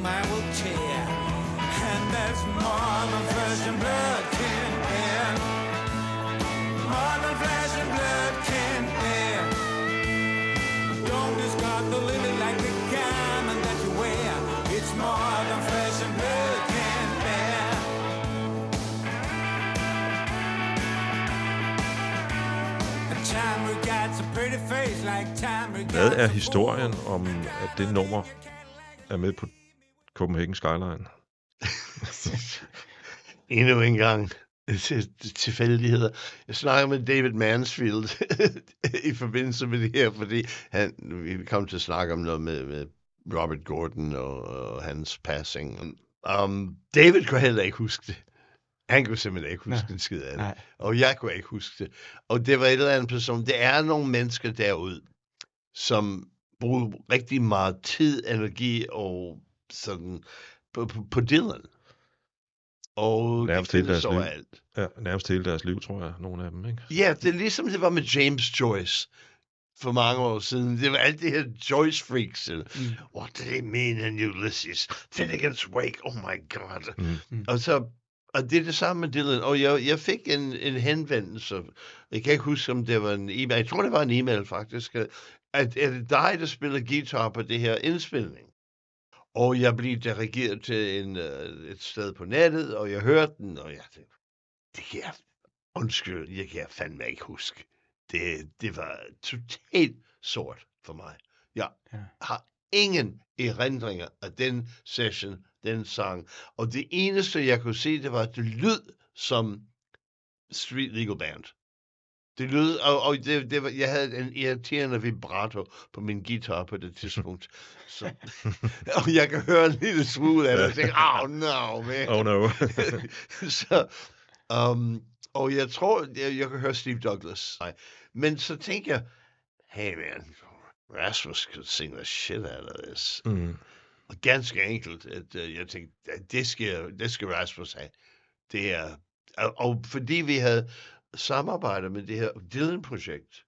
your feeble will tear. And that's more than flesh and blood can bear. More than flesh and blood can bear. Don't discard the lily like the garment that you wear. It's more than flesh and blood can bear. And time regards a pretty face like time regards
Hvad er historien om, at det nummer er med på Copenhagen Skyline?
Endnu en gang til- tilfældigheder. Jeg snakker med David Mansfield i forbindelse med det her, fordi han, vi kom til at snakke om noget med, med Robert Gordon og, og hans passing. Um, David kunne heller ikke huske det. Han kunne simpelthen ikke huske
Nej.
en skid af det.
Nej.
Og jeg kunne ikke huske det. Og det var et eller andet person. Det er nogle mennesker derude, som bruger rigtig meget tid, energi og sådan på, på, på Dylan. Og
Nærmest
de
hele deres liv.
overalt.
Ja, nærmest hele deres liv, tror jeg, nogle af dem, ikke?
Ja, det er ligesom det var med James Joyce for mange år siden. Det var alt det her Joyce freaks. Mm. What did he mean in Ulysses? Finnegan's Wake, oh my god.
Mm.
Og så og det er det samme med Dylan. Og jeg, jeg fik en, en henvendelse. Jeg kan ikke huske, om det var en e-mail. Jeg tror, det var en e-mail faktisk. At, er det dig, der spiller guitar på det her indspilning? Og jeg blev dirigeret til en, øh, et sted på nettet, og jeg hørte den, og jeg tænkte, det kan jeg, undskyld, jeg kan jeg fandme ikke huske. Det, det var totalt sort for mig. Jeg
Ja.
har ingen erindringer af den session, den sang. Og det eneste, jeg kunne se, det var, at det lød som Street Legal Band. Det lød, og, og det, det var, jeg havde en irriterende vibrato på min guitar på det tidspunkt. Så, og jeg kan høre en lille smule af det, og tænke, oh no, man.
Oh no.
så, um, og jeg tror, jeg, jeg kan høre Steve Douglas. Nej. Men så tænker jeg, hey man, Rasmus could sing the shit out of this.
mm.
Og ganske enkelt, at uh, jeg tænkte, at det skal, det skal Rasmus have. Det er, og, og fordi vi havde samarbejdet med det her Dylan-projekt,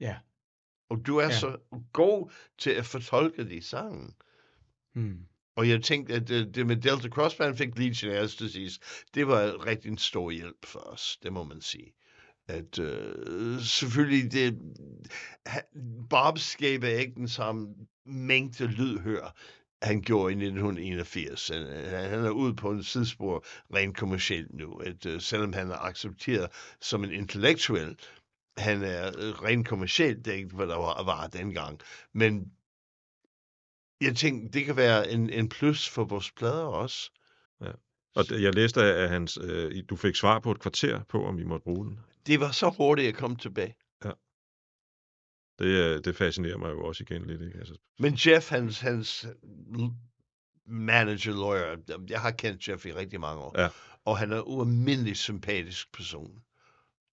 Ja.
og du er
Ja.
så god til at fortolke de sange.
Mm.
Og jeg tænkte, at det, det med Delta Crossband fik Legionnaires Disease, det var rigtig en stor hjælp for os, det må man sige. At øh, selvfølgelig, det, Bob skaber ikke den samme mængde lydhør, han gjorde i 1981. Han, han er ude på en sidespor rent kommercielt nu, at øh, selvom han er accepteret som en intellektuel, han er øh, rent kommercielt, det er ikke, hvad der var, var dengang. Men jeg tænkte, det kan være en, en plus for vores plader også.
Og det- jeg læste, at hans, øh, du fik svar på et kvarter på, om I måtte bruge den.
Det var så hurtigt at komme tilbage.
Det, øh, det fascinerer mig jo også igen lidt. Ikke? Altså,
Men Jeff, hans, hans manager, lawyer, jeg har kendt Jeff i rigtig mange år.
Ja.
Og han er en ualmindelig sympatisk person.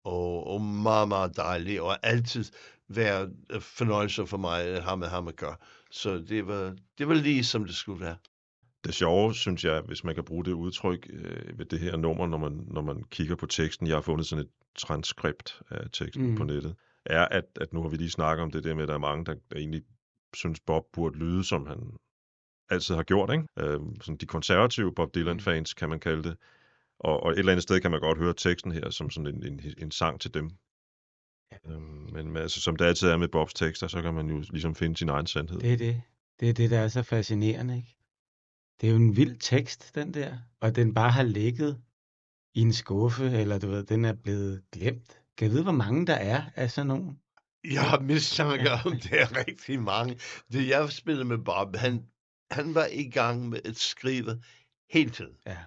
Og, og meget, meget dejlig. Og altid været øh, fornøjelse for mig at have med ham at gøre. Så det var, det var lige som det skulle være.
det sjove, synes jeg, hvis man kan bruge det udtryk øh, ved det her nummer, når man, når man kigger på teksten, jeg har fundet sådan et transkript af teksten. Mm. på nettet, er, at, at nu har vi lige snakket om det der med, at der er mange, der, der egentlig synes, Bob burde lyde, som han altid har gjort. Ikke? Øh, sådan de konservative Bob Dylan-fans, kan man kalde det. Og, og et eller andet sted kan man godt høre teksten her som sådan en, en, en sang til dem. Øhm, men altså, som det altid er med Bobs tekster, så kan man jo ligesom finde sin egen sandhed.
Det er det. Det er det, der er så fascinerende, ikke? Det er jo en vild tekst, den der. Og den bare har ligget i en skuffe, eller du ved, den er blevet glemt. Kan jeg vide, hvor mange der er af sådan nogen?
Jeg har mistanke om, det er rigtig mange. Det jeg spillede med Bob, han, han var i gang med at skrive hele tiden.
Ja.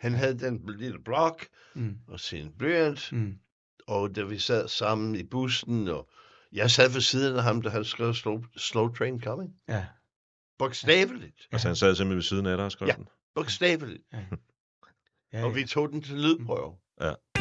Han havde den lille blok
Mm.
og sin blyant,
Mm.
og da vi sad sammen i bussen, og jeg sad ved siden af ham, da han skrev Slow, slow Train Coming.
Ja.
Bogstaveligt.
Altså, han sad simpelthen ved siden af dig og skrev
Ja.
den.
Bogstaveligt.
ja, ja.
Og vi tog den til lydprøve.
Sometimes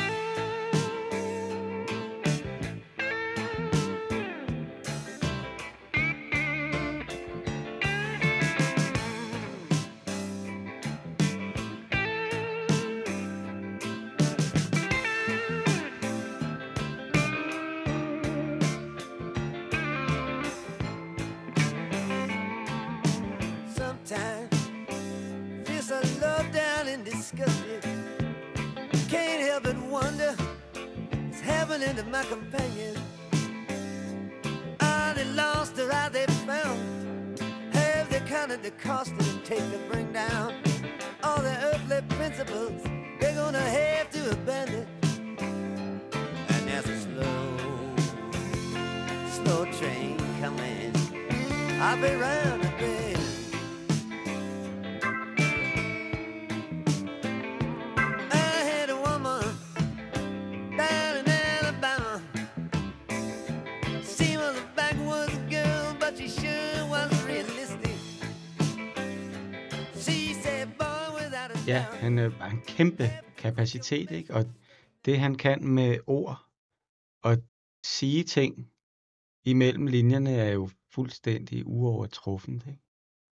kæmpe kapacitet, ikke? Og det, han kan med ord og sige ting imellem linjerne, er jo fuldstændig uovertruffent, ikke?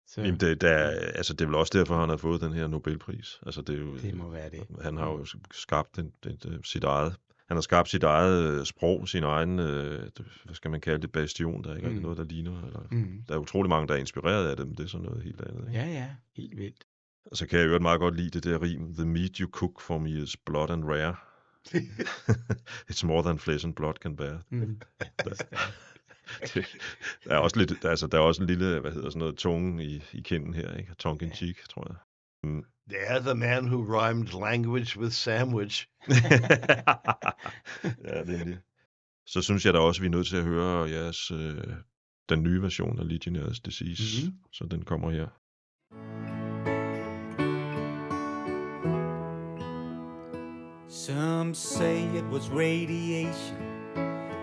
Så
Jamen, det, der, er- altså, det er vel også derfor, han har fået den her Nobelpris. Altså, det, er jo,
det må være det.
Han har jo skabt den, den, den, sit eget han har skabt sit eget øh, sprog, sin egen, øh, hvad skal man kalde det, bastion. Der er ikke mm. Noget, der ligner. Eller,
Mm.
Der er utrolig mange, der er inspireret af det, men det er sådan noget helt andet. Ikke?
Ja, ja, helt vildt.
Og så kan jeg jo meget godt lide det der rim. The meat you cook for me is blood and rare. It's more than flesh and blood can bear.
Mm.
det, der er også lidt, altså, der er også en lille, hvad hedder sådan noget, tunge i, i kinden her, ikke? Tongue in cheek, tror jeg.
The other man who rhymed language with sandwich.
ja, det er det. Så synes jeg da også, at vi er nødt til at høre jeres, øh, den nye version af Legionnaires Disease.
Mhm.
Så den kommer her.
Some say it was radiation.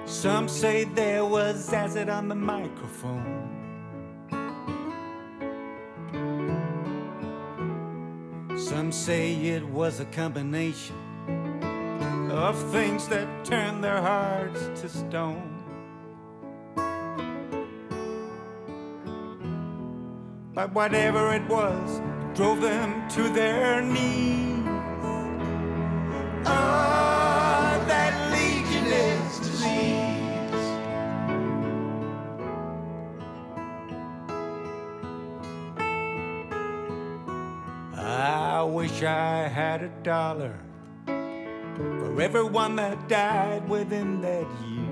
Some say there was acid on the microphone. Some say it was a combination of things that turned their hearts to stone. But whatever it was, drove them to their knees. Legionnaires disease. I wish I had a dollar for everyone that died within that year.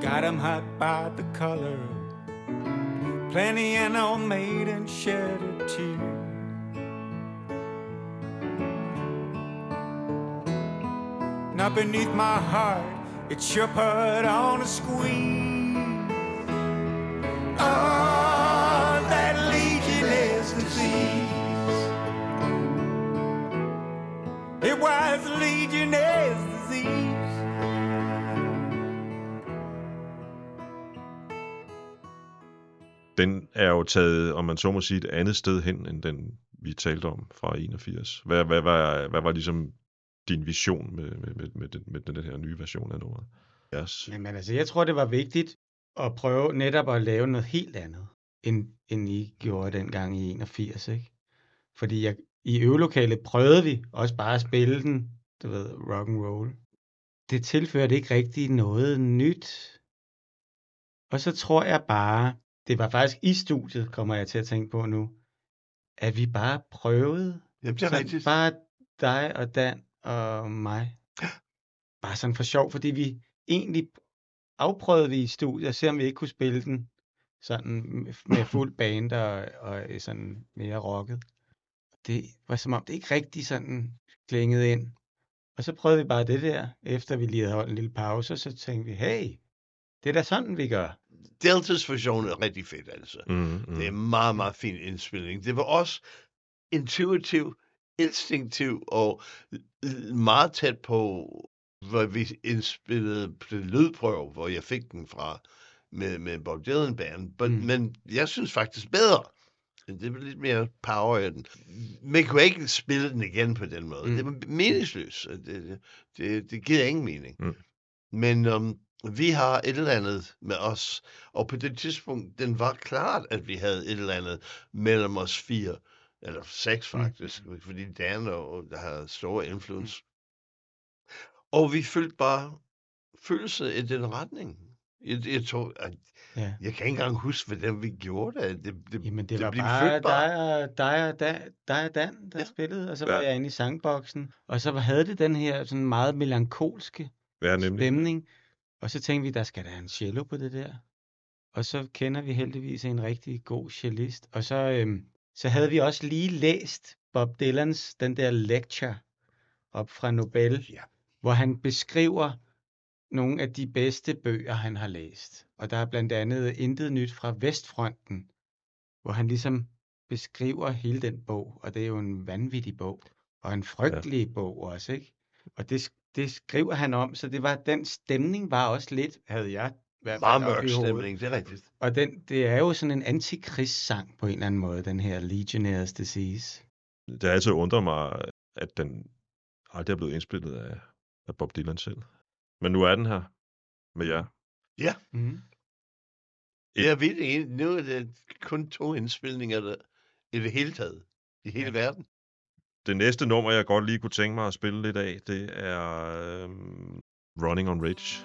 Got 'em hot by the color. Plenty an old maiden shed a tear. Now beneath my heart, it sure put on a squeeze. Oh, that legionnaires disease. It was legionnaires
er jo taget, om man så må sige, et andet sted hen, end den vi talte om fra 81. Hvad, hvad, var, hvad var ligesom din vision med, med, med, med, den, med den her nye version af nummeret? Yes.
Jamen altså, jeg tror, det var vigtigt at prøve netop at lave noget helt andet, end, end I gjorde dengang i 81, ikke? Fordi jeg, i øvelokalet prøvede vi også bare at spille den, du ved, rock and roll. Det tilførte ikke rigtig noget nyt. Og så tror jeg bare, det var faktisk i studiet, kommer jeg til at tænke på nu, at vi bare prøvede
Jamen, det er rigtigt.
bare dig og Dan og mig. Bare sådan for sjov, fordi vi egentlig afprøvede vi i studiet at se, om vi ikke kunne spille den sådan med fuld band og, og sådan mere rocket. Det var som om, det ikke rigtig sådan klingede ind. Og så prøvede vi bare det der, efter vi lige havde holdt en lille pause, og så tænkte vi, hey, det er da sådan, vi gør.
Deltas version er rigtig fedt, altså.
Mm, mm.
Det er meget, meget fin indspilning. Det var også intuitiv, instinktiv og meget tæt på, hvor vi indspillede på den lydprøve, hvor jeg fik den fra med, med Bob Dylan Band. But,
Mm.
Men jeg synes faktisk bedre. Det var lidt mere power i den. Man kunne ikke spille den igen på den måde.
Mm.
Det var meningsløst. Det, det, det, det giver ingen mening.
Mm.
Men um, vi har et eller andet med os, og på det tidspunkt, den var klart, at vi havde et eller andet mellem os fire, eller seks
Mm.
faktisk, mm. fordi Dan og, der havde stor indflydelse. Og vi følte bare følelse i den retning. Jeg, jeg tror, at
Ja.
jeg kan ikke engang huske, hvordan vi gjorde det. Det, det,
Jamen, det, var
blev
bare dig og, dig, og Dan, dig og Dan, der ja.
Ja.
spillede, og så
Ja.
var jeg inde i sangboksen, og så havde det den her sådan meget melankolske
Ja, nemlig.
stemning, og så tænkte vi, der skal der en cello på det der. Og så kender vi heldigvis en rigtig god cellist, og så, øhm, så havde vi også lige læst Bob Dylans, den der lecture op fra Nobel,
Ja.
hvor han beskriver nogle af de bedste bøger, han har læst. Og der er blandt andet Intet Nyt fra Vestfronten, hvor han ligesom beskriver hele den bog, og det er jo en vanvittig bog, og en frygtelig ja. bog også, ikke? Og det, det skriver han om, så det var, den stemning var også lidt, havde jeg hvert
Meget mørk stemning, det er rigtigt.
Og den, det er jo sådan en antikrigssang på en eller anden måde, den her Legionnaires Disease.
Det har altid undret mig, at den aldrig er blevet indspillet af, af Bob Dylan selv. Men nu er den her med jer.
Mm.
Jeg er vildt enig. Nu er det kun to indspilninger der, i det hele taget. I hele ja. verden.
Det næste nummer, jeg godt lige kunne tænke mig at spille lidt af, det er øhm, Running on Ridge.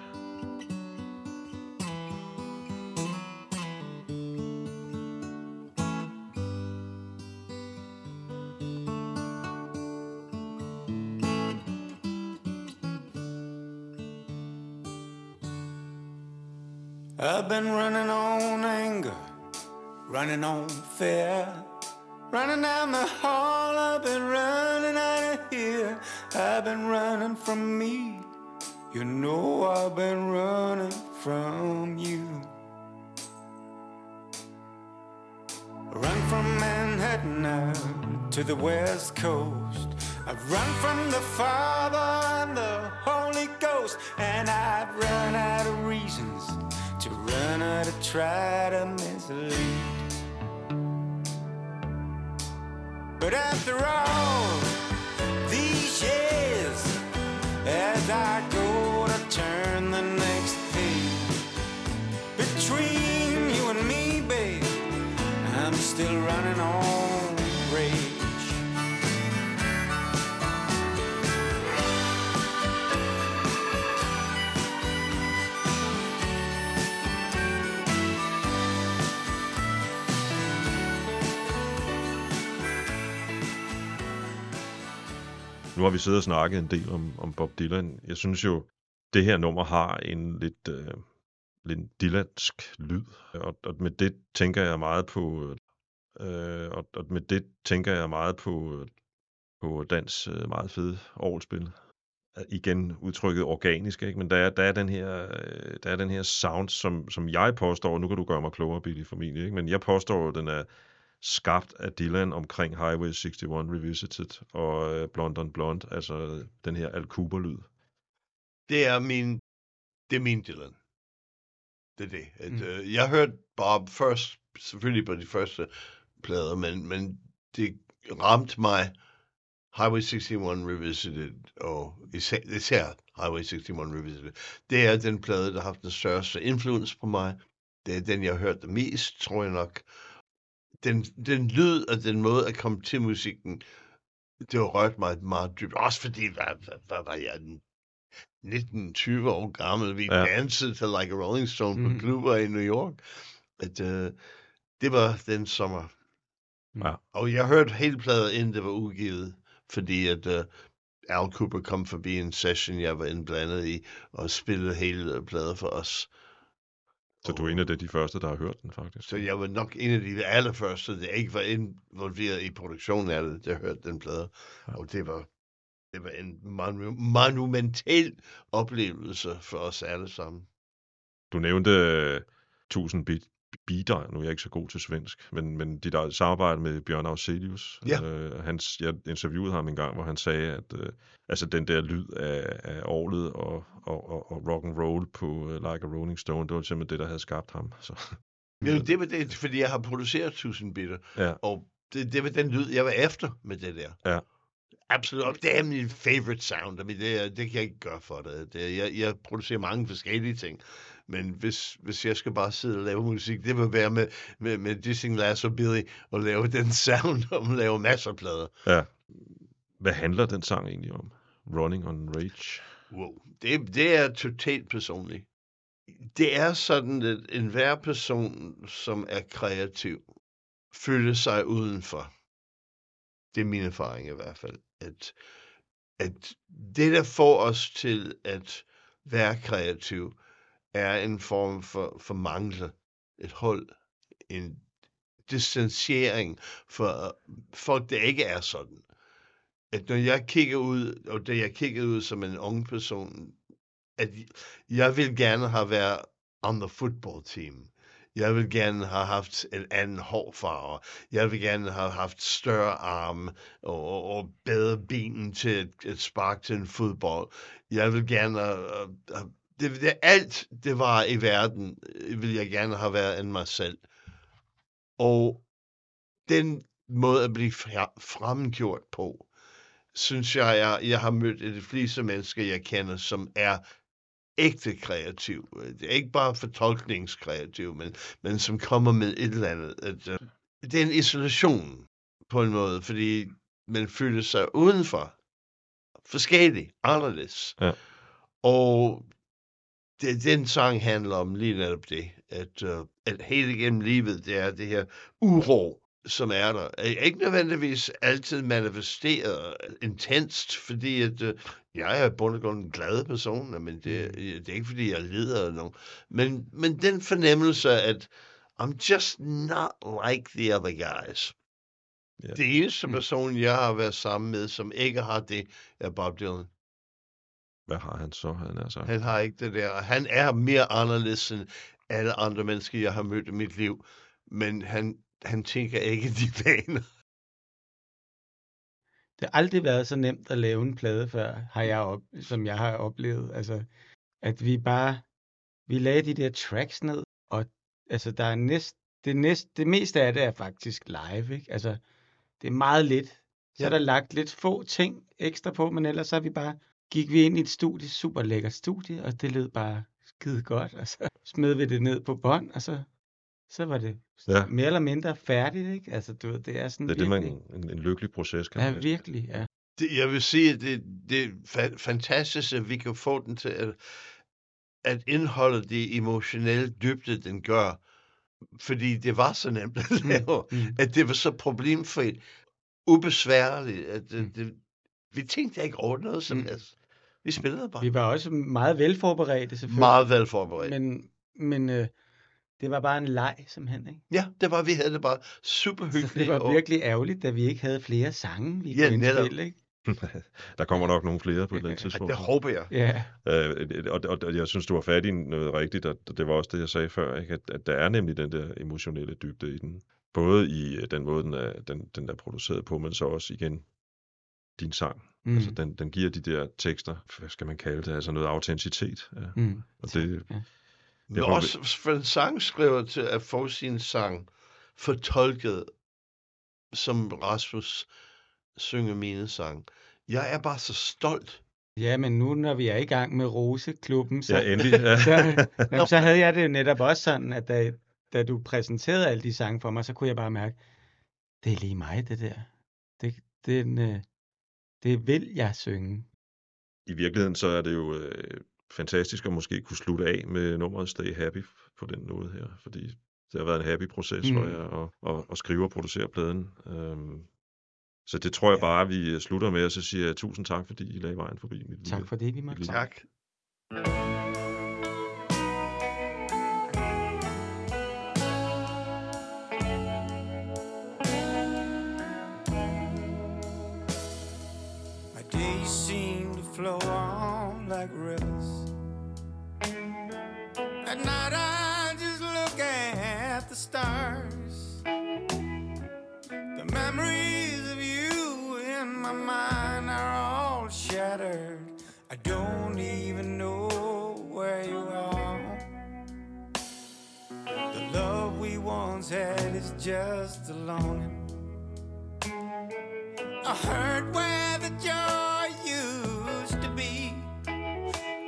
I've been running on anger, running on fear, running down the hall. I've been running out of here. I've been running from me. You know I've been running from you. Run from Manhattan out to the West Coast. I've run from the Father and the Holy Ghost, and I've run out of reasons to run out to try to mislead. But after all
Nu har vi siddet og snakket en del om, om Bob Dylan. Jeg synes jo, det her nummer har en lidt, øh, lidt Dylansk lyd. Og, og med det tænker jeg meget på... Øh, og, og med det tænker jeg meget på, på dans øh, meget fede orgelspil. Øh, igen udtrykket organisk, ikke? men der er, der er den her, øh, der er den her sound, som, som jeg påstår, nu kan du gøre mig klogere, Billy, formentlig, ikke? men jeg påstår, at den er skabt af Dylan omkring Highway 61 Revisited og øh, Blonde on Blonde, altså den her Al Cooper-lyd.
Det er min, det er min Dylan. Det er det. At,
Mm.
mm. øh, jeg hørte Bob først, selvfølgelig på de første plader, men, men det ramte mig Highway 61 Revisited, og især, især Highway 61 Revisited. Det er den plade, der har haft den største indflydelse på mig. Det er den, jeg har hørt det mest, tror jeg nok. Den, den lyd og den måde at komme til musikken, det har rørt mig meget dybt. Også fordi, hvad, hvad, hvad var jeg, 19-20 år gammel. Vi
Ja.
dansede til Like a Rolling Stone på
Mhm.
klubber i New York. At, uh, det var den sommer.
Ja.
Og jeg hørte hele pladen, inden det var udgivet. fordi at uh, Al Cooper kom forbi en session, jeg var indblandet i, og spillede hele pladen for os.
Så du er en af de, første, der har hørt den, faktisk.
Så jeg var nok en af de allerførste, der ikke var involveret i produktionen af det, der hørte den plade.
Ja.
Og det var, det var en monu- monumental oplevelse for os alle sammen.
Du nævnte uh, 1000 bit beater, nu er jeg ikke så god til svensk, men, men dit eget samarbejde med Bjørn Afzelius,
Ja.
øh, hans, jeg interviewede ham en gang, hvor han sagde, at øh, altså den der lyd af, af orlet og, og, og, og rock and roll på uh, Like a Rolling Stone, det var simpelthen det, der havde skabt ham. Så,
Ja, det var det, fordi jeg har produceret 1000 bitter,
ja,
og det, det var den lyd, jeg var efter med det der.
Ja.
Absolut, det er min favorite sound. I mean, det, det kan jeg ikke gøre for det. det jeg, jeg producerer mange forskellige ting, men hvis, hvis jeg skal bare sidde og lave musik, det vil være med, med, med Dissing Lass og Billy og lave den sound, og lave masser af plader.
ja. Hvad handler den sang egentlig om? Running on Rage?
Wow. Det, det er totalt personligt. Det er sådan, at enhver person, som er kreativ, føler sig udenfor. Det er min erfaring i hvert fald. At, at det, der får os til at være kreativ, er en form for, for mangel. Et hul, En distanciering for folk, der ikke er sådan. At når jeg kigger ud, og da jeg kiggede ud som en ung person, at jeg vil gerne have været on the football team. Jeg vil gerne have haft en anden hårfarve. Jeg vil gerne have haft større arme og, og, og bedre ben til et, et spark til en fodbold. Jeg vil gerne have, have det, det, alt det var i verden, øh, vil jeg gerne have været end mig selv. Og den måde at blive fremgjort på, synes jeg, jeg, jeg har mødt de fleste mennesker, jeg kender, som er ægte kreativ. Det er ikke bare fortolkningskreativ, men, men som kommer med et eller andet. At, uh, det er en isolation på en måde, fordi man føler sig udenfor. Forskellig, anderledes.
Ja.
Og det, den sang handler om lige netop det, at, uh, at helt igennem livet, det er det her uro, som er der. Er Ikke nødvendigvis altid manifesteret intenst, fordi at, uh, jeg er bund og grund en glad person, men det, det er ikke fordi, jeg lider af nogen. Men, men den fornemmelse, at I'm just not like the other guys.
Ja.
Det eneste person, jeg har været sammen med, som ikke har det, er Bob Dylan.
Hvad har han så, han er sagt?
Han har ikke det der. Han er mere anderledes end alle andre mennesker, jeg har mødt i mit liv. Men han, han tænker ikke de baner.
Det har aldrig været så nemt at lave en plade før, har jeg op, som jeg har oplevet. Altså, at vi bare, vi lagde de der tracks ned, og altså, der er næst, det, næst, det meste af det er faktisk live, ikke? Altså, det er meget lidt. Så
Ja.
er der lagt lidt få ting ekstra på, men ellers så er vi bare, gik vi ind i et studie, super lækkert studie, og det lød bare skide godt, og så smed vi det ned på bånd, og så, så var det
Ja.
mere eller mindre færdigt, ikke? Altså, du ved, det er sådan
Det er det, man,
virkelig,
en, en lykkelig proces, kan
ja,
man
virkelig, ja.
Det, jeg vil sige, at det, det er fa- fantastisk, at vi kan få den til at, at indholde det emotionelle dybde, den gør. Fordi det var så nemt at lave,
Mm.
at det var så problemfrit, ubesværligt, at det,
Mm.
det, vi tænkte ikke over noget som
Mm.
helst. Vi spillede bare.
Vi var også meget velforberedte, selvfølgelig.
Meget velforberedt.
Men, men øh, det var bare en leg, simpelthen. Ikke?
Ja, det var, vi havde det bare super
Så
hyggeligt.
det var
og-
virkelig ærgerligt, da vi ikke havde flere sange, vi
Ja,
kunne
netop.
indspille. Ikke?
Der kommer nok nogle flere på et eller andet tidspunkt.
det håber jeg.
Ja,
Øh, og, og, og jeg synes, du var fat i noget rigtigt, og det var også det, jeg sagde før, ikke? At, at der er nemlig den der emotionelle dybde i den. Både i øh, den måde, den er, den, den er produceret på, men så også igen din sang. Mm. Altså, den, den giver de der tekster, hvad skal man kalde det, altså noget autenticitet. Ja.
mm.
Og det,
Ja.
Men
Derfor-
også for en sangskriver til at få sin sang fortolket, som Rasmus synger mine sang. Jeg er bare så stolt.
ja, men nu når vi er i gang med Roseklubben, så,
ja, endelig. Ja.
så, jamen, så havde jeg det jo netop også sådan, at da, da du præsenterede alle de sange for mig, så kunne jeg bare mærke, det er lige mig, det der. Det, den, øh, det vil jeg synge.
I virkeligheden så er det jo øh, fantastisk at måske kunne slutte af med nummeret Stay Happy på den måde her, fordi det har været en happy proces mm. for jer at, at, at skrive og producere pladen. Øhm, Så det tror jeg
Ja.
bare, vi øh, slutter med, og så siger jeg tusind tak, fordi I lagde vejen forbi. Mit
Tak for det, vi måtte
lille-.
Tak.
My shattered. I don't even know where you are. The love we once had is just a longing. I heard where the joy used to be.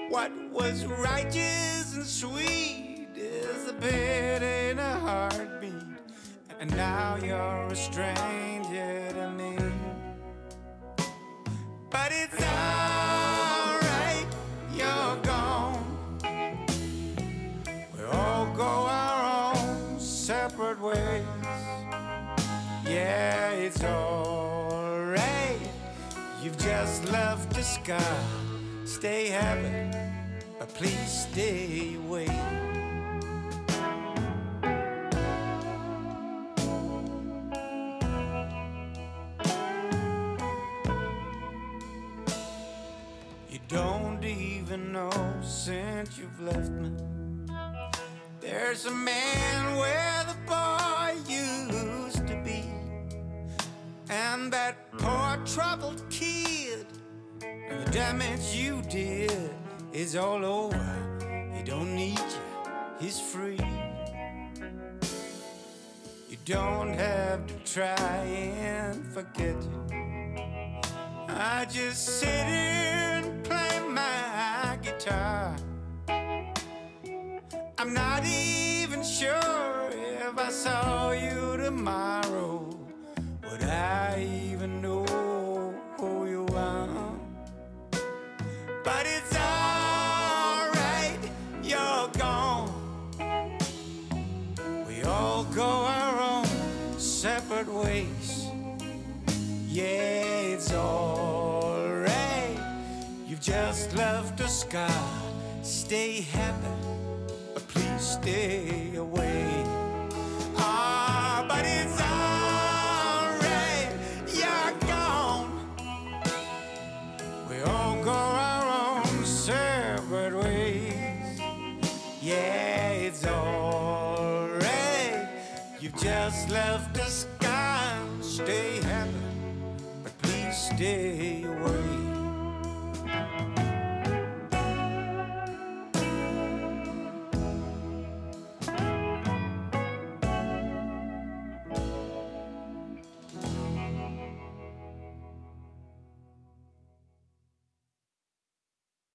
What was righteous and sweet is a bit in a heartbeat. And now you're a stranger to me. But it's alright, you're gone. We all go our own separate ways. Yeah, it's alright. You've just left a scar. Stay happy, but please stay away. Since you've left me. There's a man where the boy used to be. And that poor troubled kid. And the damage you did is all over. He don't need you, he's free. You don't have to try and forget you. I just sit here and play my guitar. Sure if I saw you tomorrow. Would I even know who you are? But it's alright, you're gone. We all go our own separate ways. Yeah, it's alright. You've just left a scar. Stay happy, stay away. Ah, but it's alright. You're gone. We all go our own separate ways. Yeah, it's alright. You've just left a scar. Stay happy, but please stay.